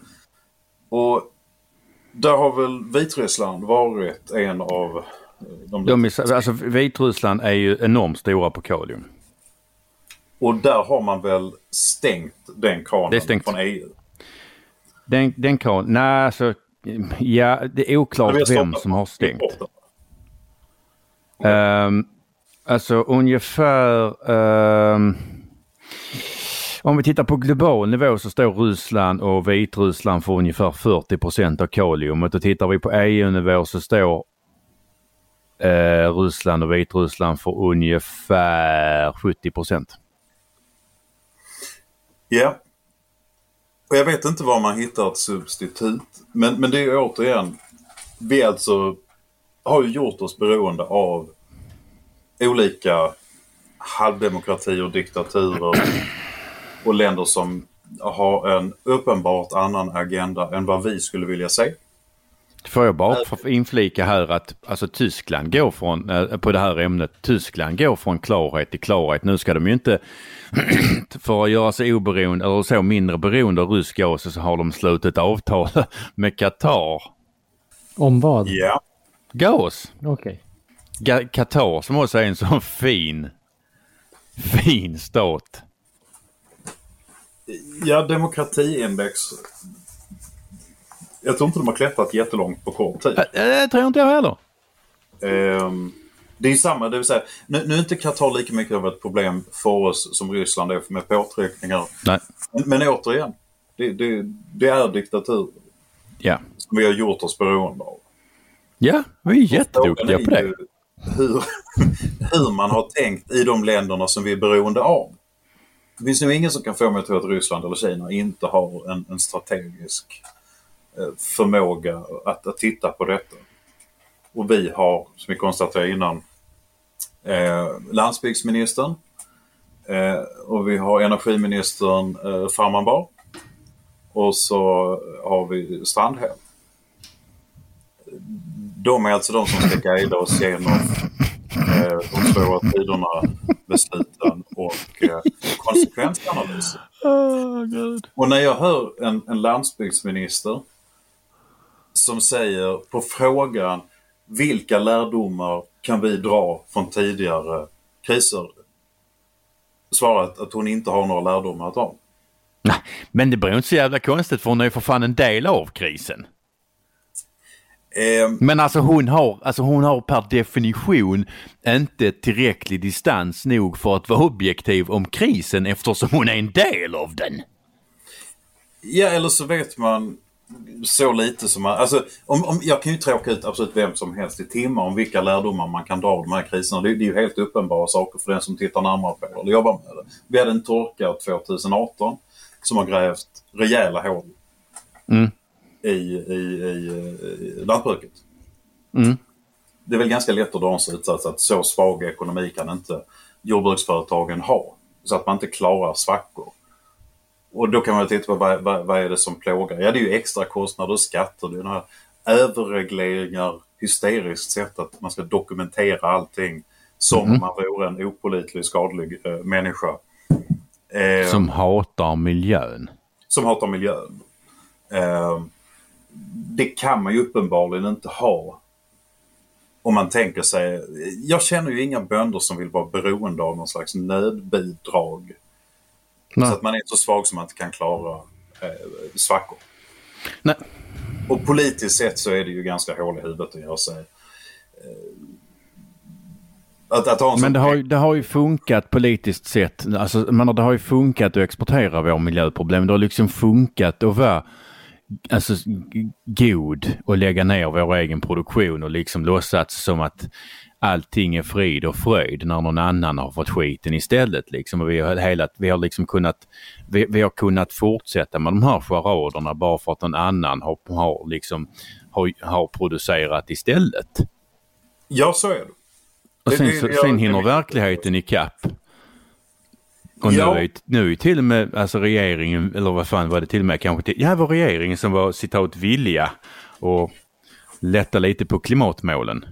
Och där har väl Vitryssland varit en av de... De är, alltså Vitryssland är ju enormt stora på kalium. Och där har man väl stängt den kranen stängt. från EU. Den, den kan, nej alltså, ja det är oklart vem som har stängt. Ehm, alltså ungefär ehm, om vi tittar på global nivå så står Ryssland och Vitryssland för ungefär 40% av kaliumet och tittar vi på EU-nivå så står eh, Ryssland och Vitryssland för ungefär 70 procent. Ja. Och jag vet inte var man hittar ett substitut. Men, men det är återigen, vi alltså har ju gjort oss beroende av olika halvdemokratier, diktaturer och länder som har en uppenbart annan agenda än vad vi skulle vilja se. Får jag bara inflika här att alltså Tyskland går från, eh, på det här ämnet, Tyskland går från klarhet till klarhet. Nu ska de ju inte, (clears throat) för att göra sig oberoende eller så mindre beroende av rysk gas så har de slutit avtal (laughs) med Qatar. Om vad? Ja. Gas! Okej. Ga- Qatar som också är en sån fin, fin stat. Ja, demokratiindex. Jag tror inte de har klättrat jättelångt på kort tid. Eh, Det tror jag inte jag heller. Ehm, Det är samma, det vill säga, nu, nu är inte Qatar lika mycket av ett problem för oss som Ryssland är med påtryckningar. Nej. Men, men återigen, det, det, det är diktatur Ja. som vi har gjort oss beroende av. Ja, vi är jätteduktiga på det. ju Hur, (laughs) hur man har tänkt i de länderna som vi är beroende av. Det finns nog ingen som kan få mig att tro att Ryssland eller Kina inte har en, en strategisk förmåga att, att titta på detta. Och vi har, som vi konstaterade innan, eh, landsbygdsministern eh, och vi har energiministern eh, Farmanbar och så har vi Strandhäll. De är alltså de som ska guida oss genom eh, de svåra tiderna, besluten och eh, konsekvensanalyser. Och när jag hör en, en landsbygdsminister som säger på frågan vilka lärdomar kan vi dra från tidigare kriser? Svarat att hon inte har några lärdomar att dra. Nej, men det beror inte så jävla konstigt för hon är ju för fan en del av krisen. Eh, Men alltså hon har, alltså hon har per definition inte tillräcklig distans nog för att vara objektiv om krisen eftersom hon är en del av den. Ja, eller så vet man så lite som man... Alltså, om, om, jag kan ju tråka ut absolut vem som helst i timmar om vilka lärdomar man kan dra av de här kriserna. Det, det är ju helt uppenbara saker för den som tittar närmare på det eller jobbar med det. Vi hade en torka 2018 som har grävt rejäla hål Mm. i, i, i, i lantbruket. Mm. Det är väl ganska lätt att dra en slutsats att så svag ekonomi kan inte jordbruksföretagen ha. Så att man inte klarar svackor. Och då kan man titta på vad, vad, vad är det som plågar? Ja, det är ju extra kostnader och skatter. Det är den här överregleringar, hysteriskt sätt att man ska dokumentera allting som om man vore en opolitlig, skadlig eh, människa. Eh, Som hatar miljön. som hatar miljön. Eh, det kan man ju uppenbarligen inte ha. Om man tänker sig, jag känner ju inga bönder som vill vara beroende av någon slags nödbidrag. Nej. Så att man är så svag som man inte kan klara eh, svackor. Nej. Och politiskt sett så är det ju ganska hål i huvudet att göra sig. Eh, att, att ha en Men det har, ju- det har ju funkat politiskt sett. Alltså, men det har ju funkat att exportera våra miljöproblem. Det har liksom funkat att vara alltså, god och lägga ner vår egen produktion och liksom låtsats som att allting är frid och fröjd när någon annan har fått skiten istället. Liksom. Och vi, har hela, vi, har liksom kunnat, vi, vi har kunnat fortsätta med de här charaderna bara för att någon annan har, har, liksom, har, har producerat istället. Ja, så är det. Och Det- sen, det- så, jag- sen hinner verkligheten ikapp. Och Ja. nu, är, nu är till och med alltså regeringen, eller vad fan var det till och med kanske, till, ja det var regeringen som var citat villiga och lätta lite på klimatmålen.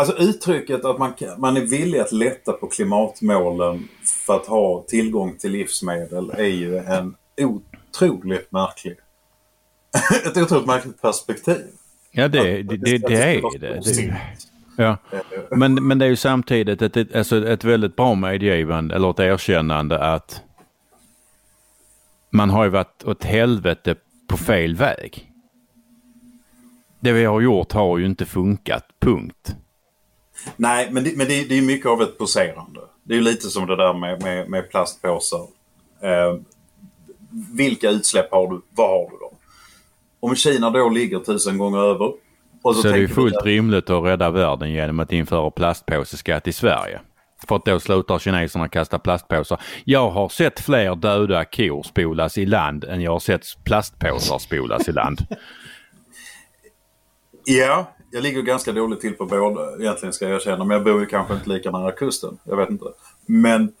Alltså uttrycket att man, man är villig att lätta på klimatmålen för att ha tillgång till livsmedel är ju en otroligt märklig... (laughs) Ett otroligt märkligt perspektiv. Ja det, det, det, det är det. ja. men, men det är ju samtidigt ett, alltså ett väldigt bra medgivande eller ett erkännande att man har ju varit åt helvete på fel väg. Det vi har gjort har ju inte funkat, punkt. Nej, men det, men det, det är mycket av ett poserande. Det är lite som det där med, med, med plastpåsar. Eh, vilka utsläpp har du? Vad har du då? Om Kina då ligger tusen gånger över. Så, Så det är vi fullt rimligt att rädda världen genom att införa plastpåseskatt i Sverige. För att då slutar kineserna kasta plastpåsar. Jag har sett fler döda kor spolas i land än jag har sett plastpåsar spolas i land. Ja, jag ligger ganska dåligt till på båda egentligen ska jag erkänna. Men jag bor ju kanske inte lika nära kusten. Jag vet inte. Men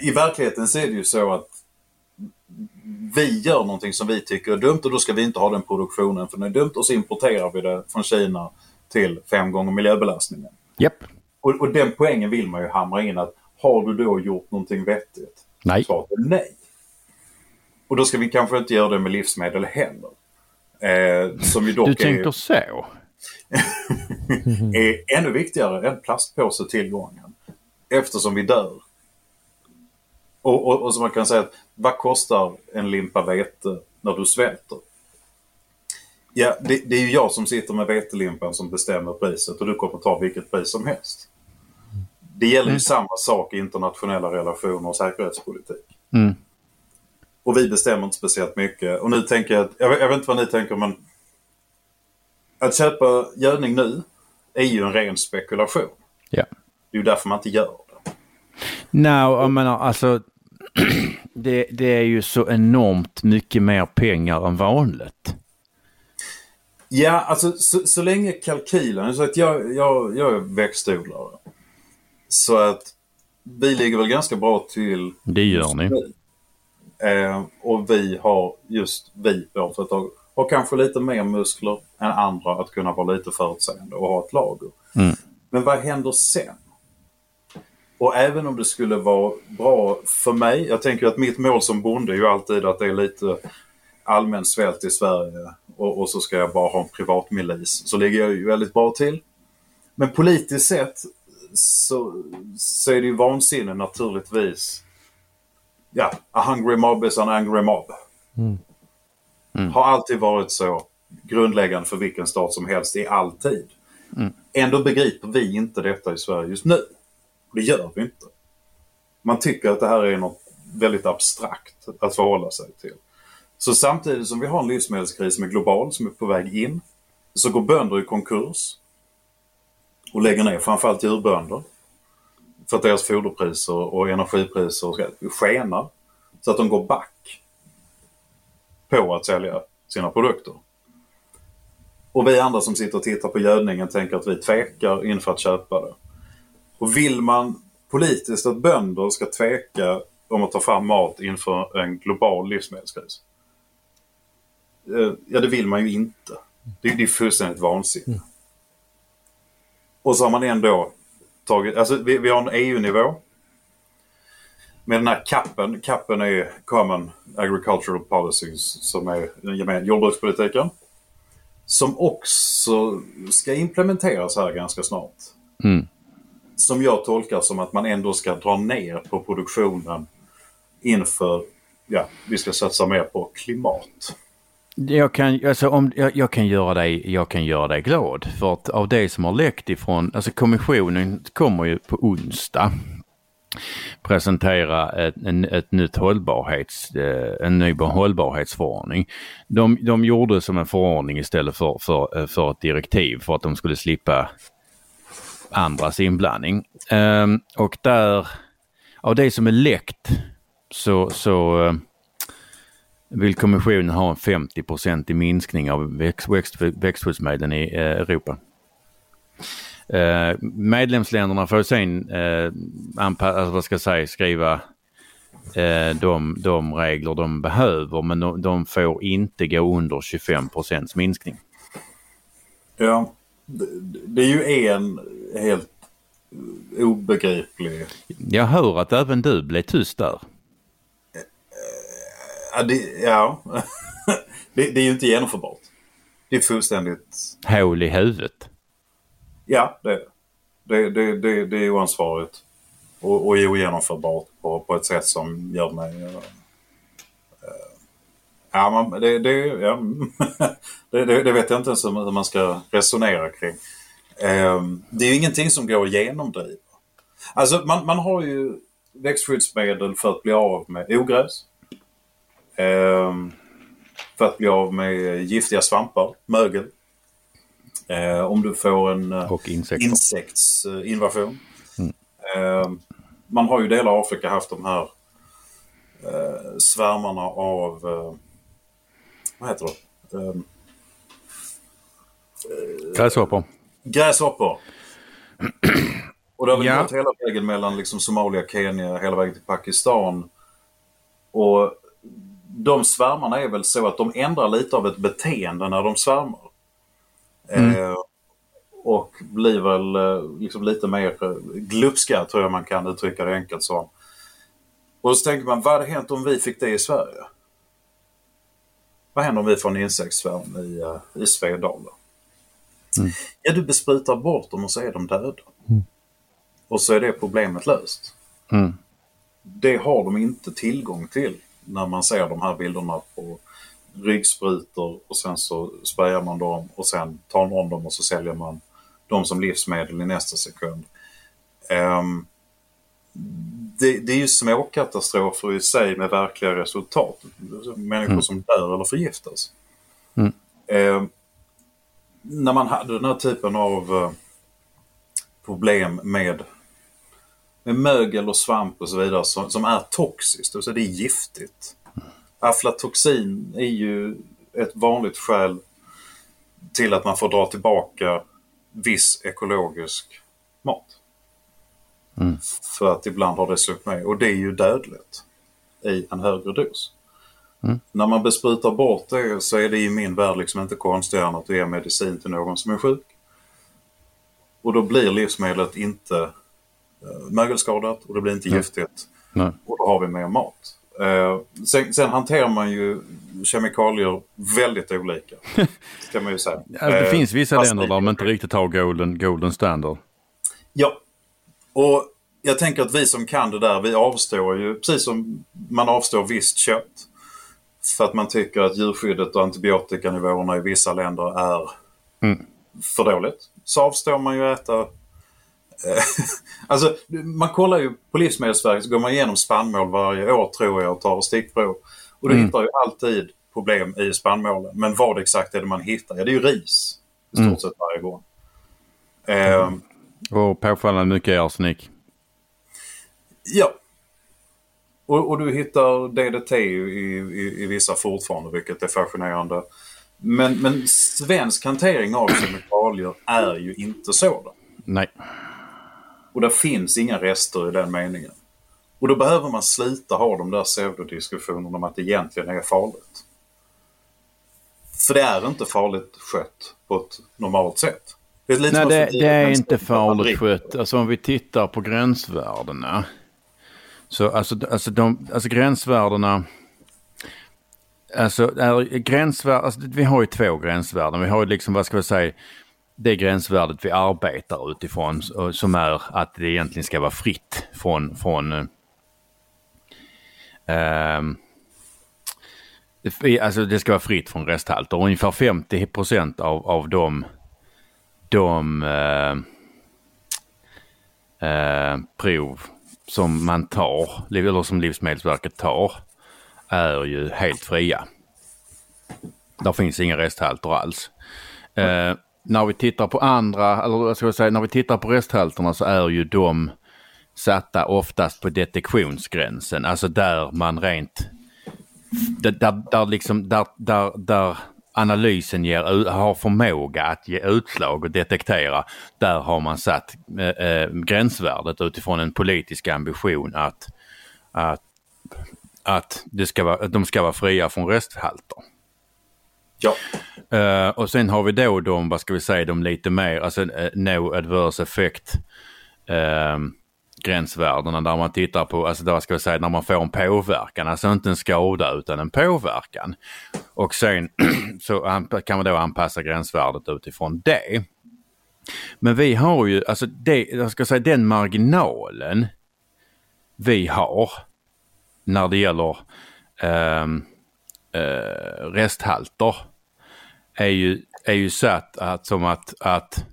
i verkligheten så är det ju så att vi gör någonting som vi tycker är dumt och då ska vi inte ha den produktionen för den är dumt och så importerar vi det från Kina till fem gånger miljöbelastningen. Japp. Och, och den poängen vill man ju hamra in att har du då gjort någonting vettigt? Nej. Svaret är nej. Och då ska vi kanske inte göra det med livsmedel heller. Eh, som ju dock Du är, tänker så? (laughs) är ännu viktigare än plastpåsetillgången. Eftersom vi dör. Och, och, och så man kan säga vad kostar en limpa vete när du svälter? Ja, det, det är ju jag som sitter med vetelimpan som bestämmer priset och du kommer ta vilket pris som helst. Det gäller ju samma sak i internationella relationer och säkerhetspolitik. Mm. Och vi bestämmer inte speciellt mycket. Och nu tänker jag, jag, vet, jag vet inte vad ni tänker men att köpa gödning nu är ju en ren spekulation. Ja. Det är ju därför man inte gör det. Nej, jag menar alltså (clears throat) det, det är ju så enormt mycket mer pengar än vanligt. Ja, alltså så, så länge kalkylen, så att jag, jag, jag är växtodlare. Så att vi ligger väl ganska bra till. Det gör ni. Eh, och vi har, just vi, vårt företag, har kanske lite mer muskler än andra att kunna vara lite förutseende och ha ett lager. Mm. Men vad händer sen? Och även om det skulle vara bra för mig, jag tänker att mitt mål som bonde är ju alltid att det är lite allmän svält i Sverige och, och så ska jag bara ha en privatmilis. Så ligger jag ju väldigt bra till. Men politiskt sett så, så är det ju vansinne naturligtvis. Ja, a hungry mob is an angry mob. Mm. Har alltid varit så grundläggande för vilken stat som helst i all tid. Ändå begriper vi inte detta i Sverige just nu. Det gör vi inte. Man tycker att det här är något väldigt abstrakt att förhålla sig till. Så samtidigt som vi har en livsmedelskris som är global, som är på väg in, så går bönder i konkurs och lägger ner, framförallt djurbönder. För att deras foderpriser och energipriser skenar. Så att de går back på att sälja sina produkter. Och vi andra som sitter och tittar på gödningen tänker att vi tvekar inför att köpa det. Och vill man politiskt att bönder ska tveka om att ta fram mat inför en global livsmedelskris? Eh, Ja, det vill man ju inte. Det, det är fullständigt vansinne. Och så har man ändå tagit, alltså vi, vi har en EU-nivå. Med den här kappen, kappen är Common Agricultural Policies som är den gemensamma jordbrukspolitiken. Som också ska implementeras här ganska snart. Mm. Som jag tolkar som att man ändå ska dra ner på produktionen inför, ja, vi ska satsa mer på klimat. Jag kan, alltså om, jag, jag, kan göra dig, jag kan göra dig glad för att av det som har läckt ifrån, alltså kommissionen kommer ju på onsdag presentera ett, en, ett nytt hållbarhets, eh, en ny hållbarhetsförordning. De, de gjorde som en förordning istället för, för, eh, för ett direktiv för att de skulle slippa andras inblandning. Um, och där, av det som är läckt så, så eh, vill kommissionen ha en 50 i minskning av växt, växt, växtskyddsmedlen i Europa. Eh, medlemsländerna får sen eh, anpa- alltså, vad ska jag säga, skriva eh, de, de regler de behöver men de, de får inte gå under 25 minskning. Ja, det, det är ju en helt obegriplig... Jag hör att även du blev tyst där. Ja, det, ja. (laughs) det, det är ju inte genomförbart. Det är fullständigt... Hål i huvudet. Ja, det är det. Det, det, det är oansvarigt och, och ogenomförbart på, på ett sätt som gör mig... Uh, ja, man, det, det, ja, (laughs) det, det, det vet jag inte ens hur man ska resonera kring. Uh, det är ju ingenting som går att genomdriva. Alltså man, man har ju växtskyddsmedel för att bli av med ogräs. Uh, för att bli av med giftiga svampar, mögel. Eh, om du får en eh, Och insekter. insektsinvasion. Eh, man har ju delar av Afrika haft de här eh, svärmarna av, eh, vad heter det? Eh, Gräshoppor. gräshoppor. (clears throat) Och det har väl Ja. gått hela vägen mellan liksom Somalia, Kenya, hela vägen till Pakistan. Och de svärmarna är väl så att de ändrar lite av ett beteende när de svärmar. Eh, och blir väl eh, liksom lite mer eh, glupska tror jag man kan uttrycka det enkelt som. Och så tänker man, vad hade hänt om vi fick det i Sverige? Vad händer om vi får en insektssvärm i, eh, i Svedala? Ja, du besprutar bort dem och så är de döda. Och så är det problemet löst. Mm. Det har de inte tillgång till när man ser de här bilderna på ryggsprutor och sen så sprayar man dem och sen tar man dem och så säljer man dem som livsmedel i nästa sekund. Um, det, det, är ju småkatastrofer i sig med verkliga resultat. Människor mm. som dör eller förgiftas. Mm. Um, när man hade den här typen av uh, problem med, med mögel och svamp och så vidare som, som är toxiskt, alltså det är giftigt. Aflatoxin är ju ett vanligt skäl till att man får dra tillbaka viss ekologisk mat. Mm. För att ibland har det sluppit med och det är ju dödligt i en högre dos. Mm. När man besprutar bort det så är det i min värld liksom inte konstigare än att du ger medicin till någon som är sjuk. Och då blir livsmedlet inte äh, mögelskadat och det blir inte Nej. giftigt. Nej. Och då har vi mer mat. Eh, sen, sen, hanterar man ju kemikalier väldigt olika. (laughs) Ska man ju säga. Ja, det eh, finns vissa länder där de inte riktigt har golden, golden standard. Ja, och jag tänker att vi som kan det där, vi avstår ju, precis som man avstår visst kött. För att man tycker att djurskyddet och antibiotikanivåerna i vissa länder är mm. för dåligt. Så avstår man ju äta Eh, (laughs) alltså, man kollar ju på Livsmedelsverket så går man igenom spannmål varje år tror jag och tar stickprov. Och du mm. hittar ju alltid problem i spannmålen. Men vad exakt är det man hittar? Ja, det är ju ris i stort mm. sett varje gång. Eh, och påfallande mycket arsenik. Ja. Och, och, du hittar DDT i, i, i, vissa fortfarande, vilket är fascinerande. Men, men svensk hantering av kemikalier är ju inte sådan. Nej. Och det finns inga rester i den meningen. Och då behöver man sluta ha de där pseudodiskussionerna om att det egentligen är farligt. För det är inte farligt skött på ett normalt sätt. Det är Nej, det, det är inte farligt skött. Alltså om vi tittar på gränsvärdena. Så alltså, alltså, de, alltså gränsvärdena. Alltså, är gränsvärd, alltså vi har ju två gränsvärden. Vi har ju liksom, vad ska vi säga, det gränsvärdet vi arbetar utifrån som är att det egentligen ska vara fritt från, från eh, ehm, alltså det ska vara fritt från resthalter. Ungefär 50 procent av, av de, de eh, eh, prov som man tar, eller som Livsmedelsverket tar, är ju helt fria. Där finns inga resthalter alls. Eh, när vi tittar på andra, eller vad ska jag säga, när vi tittar på resthalterna så är ju de satta oftast på detektionsgränsen, alltså där man rent, där, där, där liksom, där, där, där analysen ger, har förmåga att ge utslag och detektera, där har man satt äh, gränsvärdet utifrån en politisk ambition att, att, att, det ska vara, att de ska vara fria från resthalter. Ja. Uh, och sen har vi då de, vad ska vi säga, de lite mer, alltså uh, no adverse effect uh, gränsvärdena där man tittar på, alltså vad ska vi säga, när man får en påverkan, alltså inte en skada utan en påverkan. Och sen (clears throat) så kan man då anpassa gränsvärdet utifrån det. Men vi har ju, alltså det, jag ska säga den marginalen vi har när det gäller eh, eh, resthalter är ju, är ju satt att, som att, att,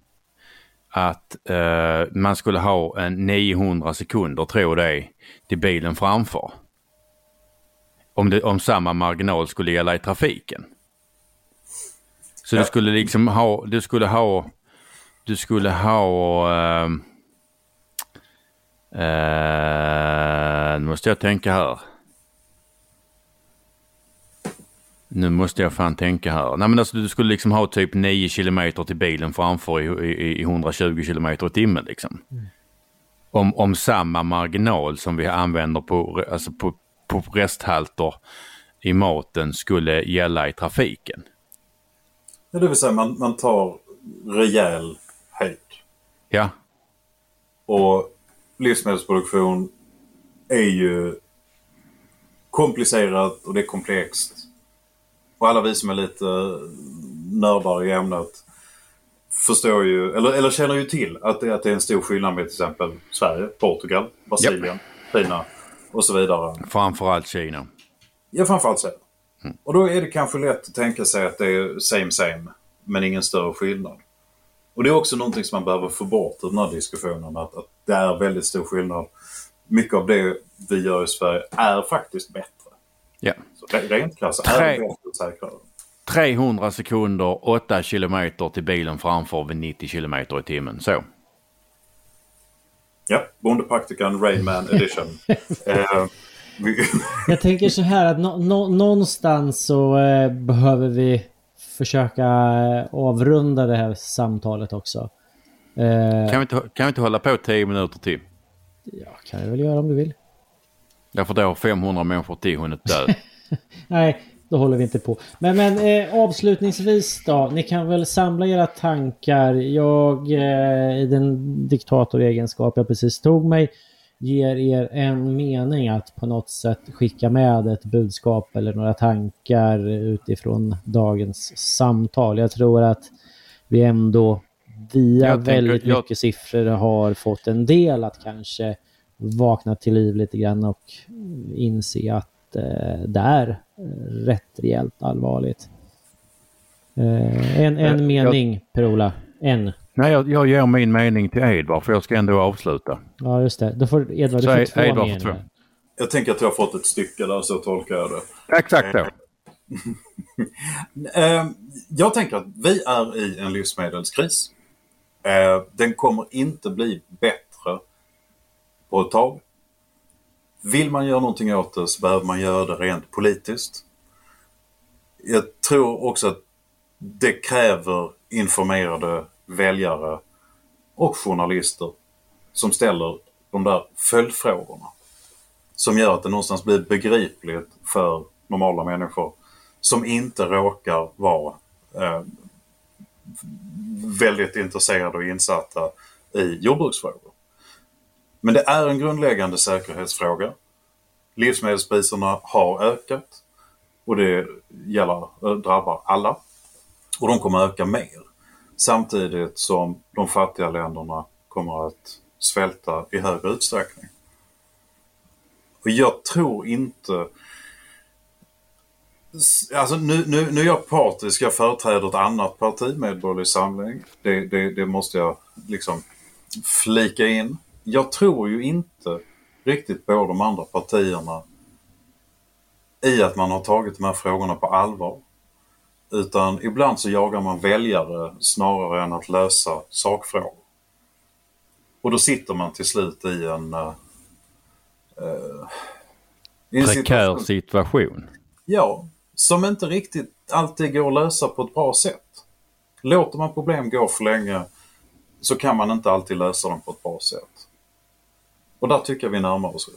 att eh, man skulle ha en 900 sekunder, tror det till bilen framför. Om, det, om samma marginal skulle gälla i trafiken. Så ja. du skulle liksom ha, du skulle ha, du skulle ha, eh, eh, nu måste jag tänka här. Nu måste jag fan tänka här. Nej men alltså du skulle liksom ha typ 9 kilometer till bilen framför i, i, i 120 kilometer i timmen liksom. Mm. Om, om samma marginal som vi använder på, alltså på, på resthalter i maten skulle gälla i trafiken. Ja, det vill säga man, man tar rejäl höjd. Ja. Och livsmedelsproduktion är ju komplicerat och det är komplext. Och alla vi som är lite nördar i ämnet förstår ju, eller, eller känner ju till att det, att det är en stor skillnad med till exempel Sverige, Portugal, Brasilien, yep. Kina och så vidare. Framförallt Kina. Ja, framförallt så. Och då är det kanske lätt att tänka sig att det är same same, men ingen större skillnad. Och det är också någonting som man behöver få bort ur den här diskussionen, att, att det är väldigt stor skillnad. Mycket av det vi gör i Sverige är faktiskt bättre. Ja. Så re- rent krasst Tre- är bättre och säkrare. 300 sekunder, 8 kilometer till bilen framför vid 90 kilometer i timmen. Så. Ja, Bondepraktikan Rayman Edition. (laughs) eh, vi, Jag tänker så här att nå- nå- någonstans så eh, behöver vi försöka eh, avrunda det här samtalet också. Eh, Kan vi, inte, kan vi inte hålla på 10 minuter till? ja, kan jag väl göra om du vill. Därför då har 500 människor till hunnit dö. (laughs) Nej, då håller vi inte på. Men, men eh, avslutningsvis då. Ni kan väl samla era tankar. Jag eh, i den diktatoregenskap jag precis tog mig ger er en mening att på något sätt skicka med ett budskap eller några tankar utifrån dagens samtal. Jag tror att vi ändå via Jag tänker- väldigt jag- mycket siffror har fått en del att kanske vakna till liv lite grann och inse att eh, det är eh, rätt rejält allvarligt. Eh, en Eh, en jag- mening, Per-Ola. En. Nej, jag, jag ger min mening till Edvard för jag ska ändå avsluta. Ja, just det. Då får Edvard, du får två Edvard meningar. två. jag tänker att jag har fått ett stycke där, så tolkar jag det. Exakt så. (laughs) Eh, jag tänker att vi är i en livsmedelskris. Eh, den kommer inte bli bättre på ett tag. Vill man göra någonting åt det så behöver man göra det rent politiskt. Jag tror också att det kräver informerade väljare och journalister som ställer de där följdfrågorna. Som gör att det någonstans blir begripligt för normala människor som inte råkar vara eh, väldigt intresserade och insatta i jordbruksfrågor. Men det är en grundläggande säkerhetsfråga. Livsmedelspriserna har ökat och det gäller, eh, drabbar alla. Och de kommer öka mer. Samtidigt som de fattiga länderna kommer att svälta i högre utsträckning. Och jag tror inte Alltså nu, nu, nu är jag partisk, jag företräder ett annat parti, Medborgerlig Samling. Det, det, det måste jag liksom flika in. Jag tror ju inte riktigt på de andra partierna i att man har tagit de här frågorna på allvar. Utan ibland så jagar man väljare snarare än att lösa sakfrågor. Och då sitter man till slut i en... Uh, i en Prekär situation. Ja, som inte riktigt alltid går att lösa på ett bra sätt. Låter man problem gå för länge så kan man inte alltid lösa dem på ett bra sätt. Och där tycker jag vi närmar oss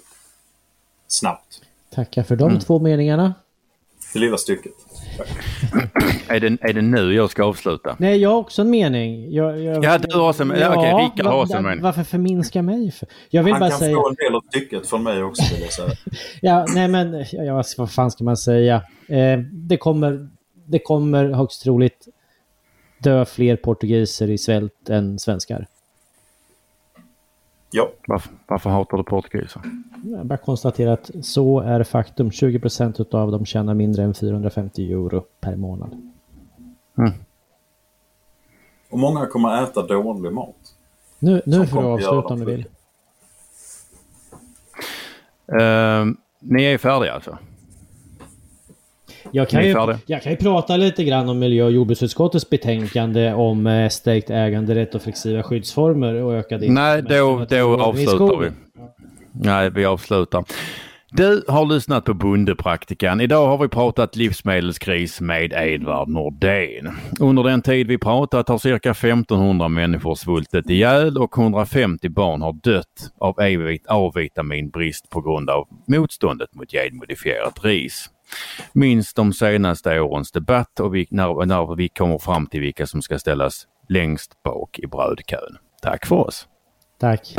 snabbt. Tackar för de Mm. två meningarna. Det lilla stycket. Är det, är det nu jag ska avsluta? Nej, jag har också en mening. Jag, jag, Ja, du har också en mening. Ja, okej, Rickard har också en mening. Varför förminska mig? För? Jag vill Han bara kan säga... få en del av stycket från mig också vill jag säga. (laughs) Ja, nej men ja, vad- vad fan ska man säga? Eh, det, kommer, det kommer högst troligt dö fler portugiser i svält än svenskar. Ja, Varför, varför hatar du portugiser? Jag bara konstatera att så är faktum. 20 procent av dem tjänar mindre än 450 euro per månad. och många kommer äta dålig mat. Nu, nu får du avsluta om du vill. Ehm, ni är färdiga alltså? Jag kan, ju, jag kan ju prata lite grann om miljö och jordbruksutskottets betänkande om eh, stärkt äganderätt och flexibla skyddsformer och ökad Nej, då, då avslutar vi. Nej, vi avslutar. Du har lyssnat på Bondepraktikan. Idag har vi pratat livsmedelskris med Edvard Nordén. Under den tid vi pratat har cirka 1500 människor svultit ihjäl och 150 barn har dött av A-vitaminbrist på grund av motståndet mot genmodifierat ris. Minns de senaste årens debatt och vi, när, när vi kommer fram till vilka som ska ställas längst bak i brödkön. Tack för oss! Tack.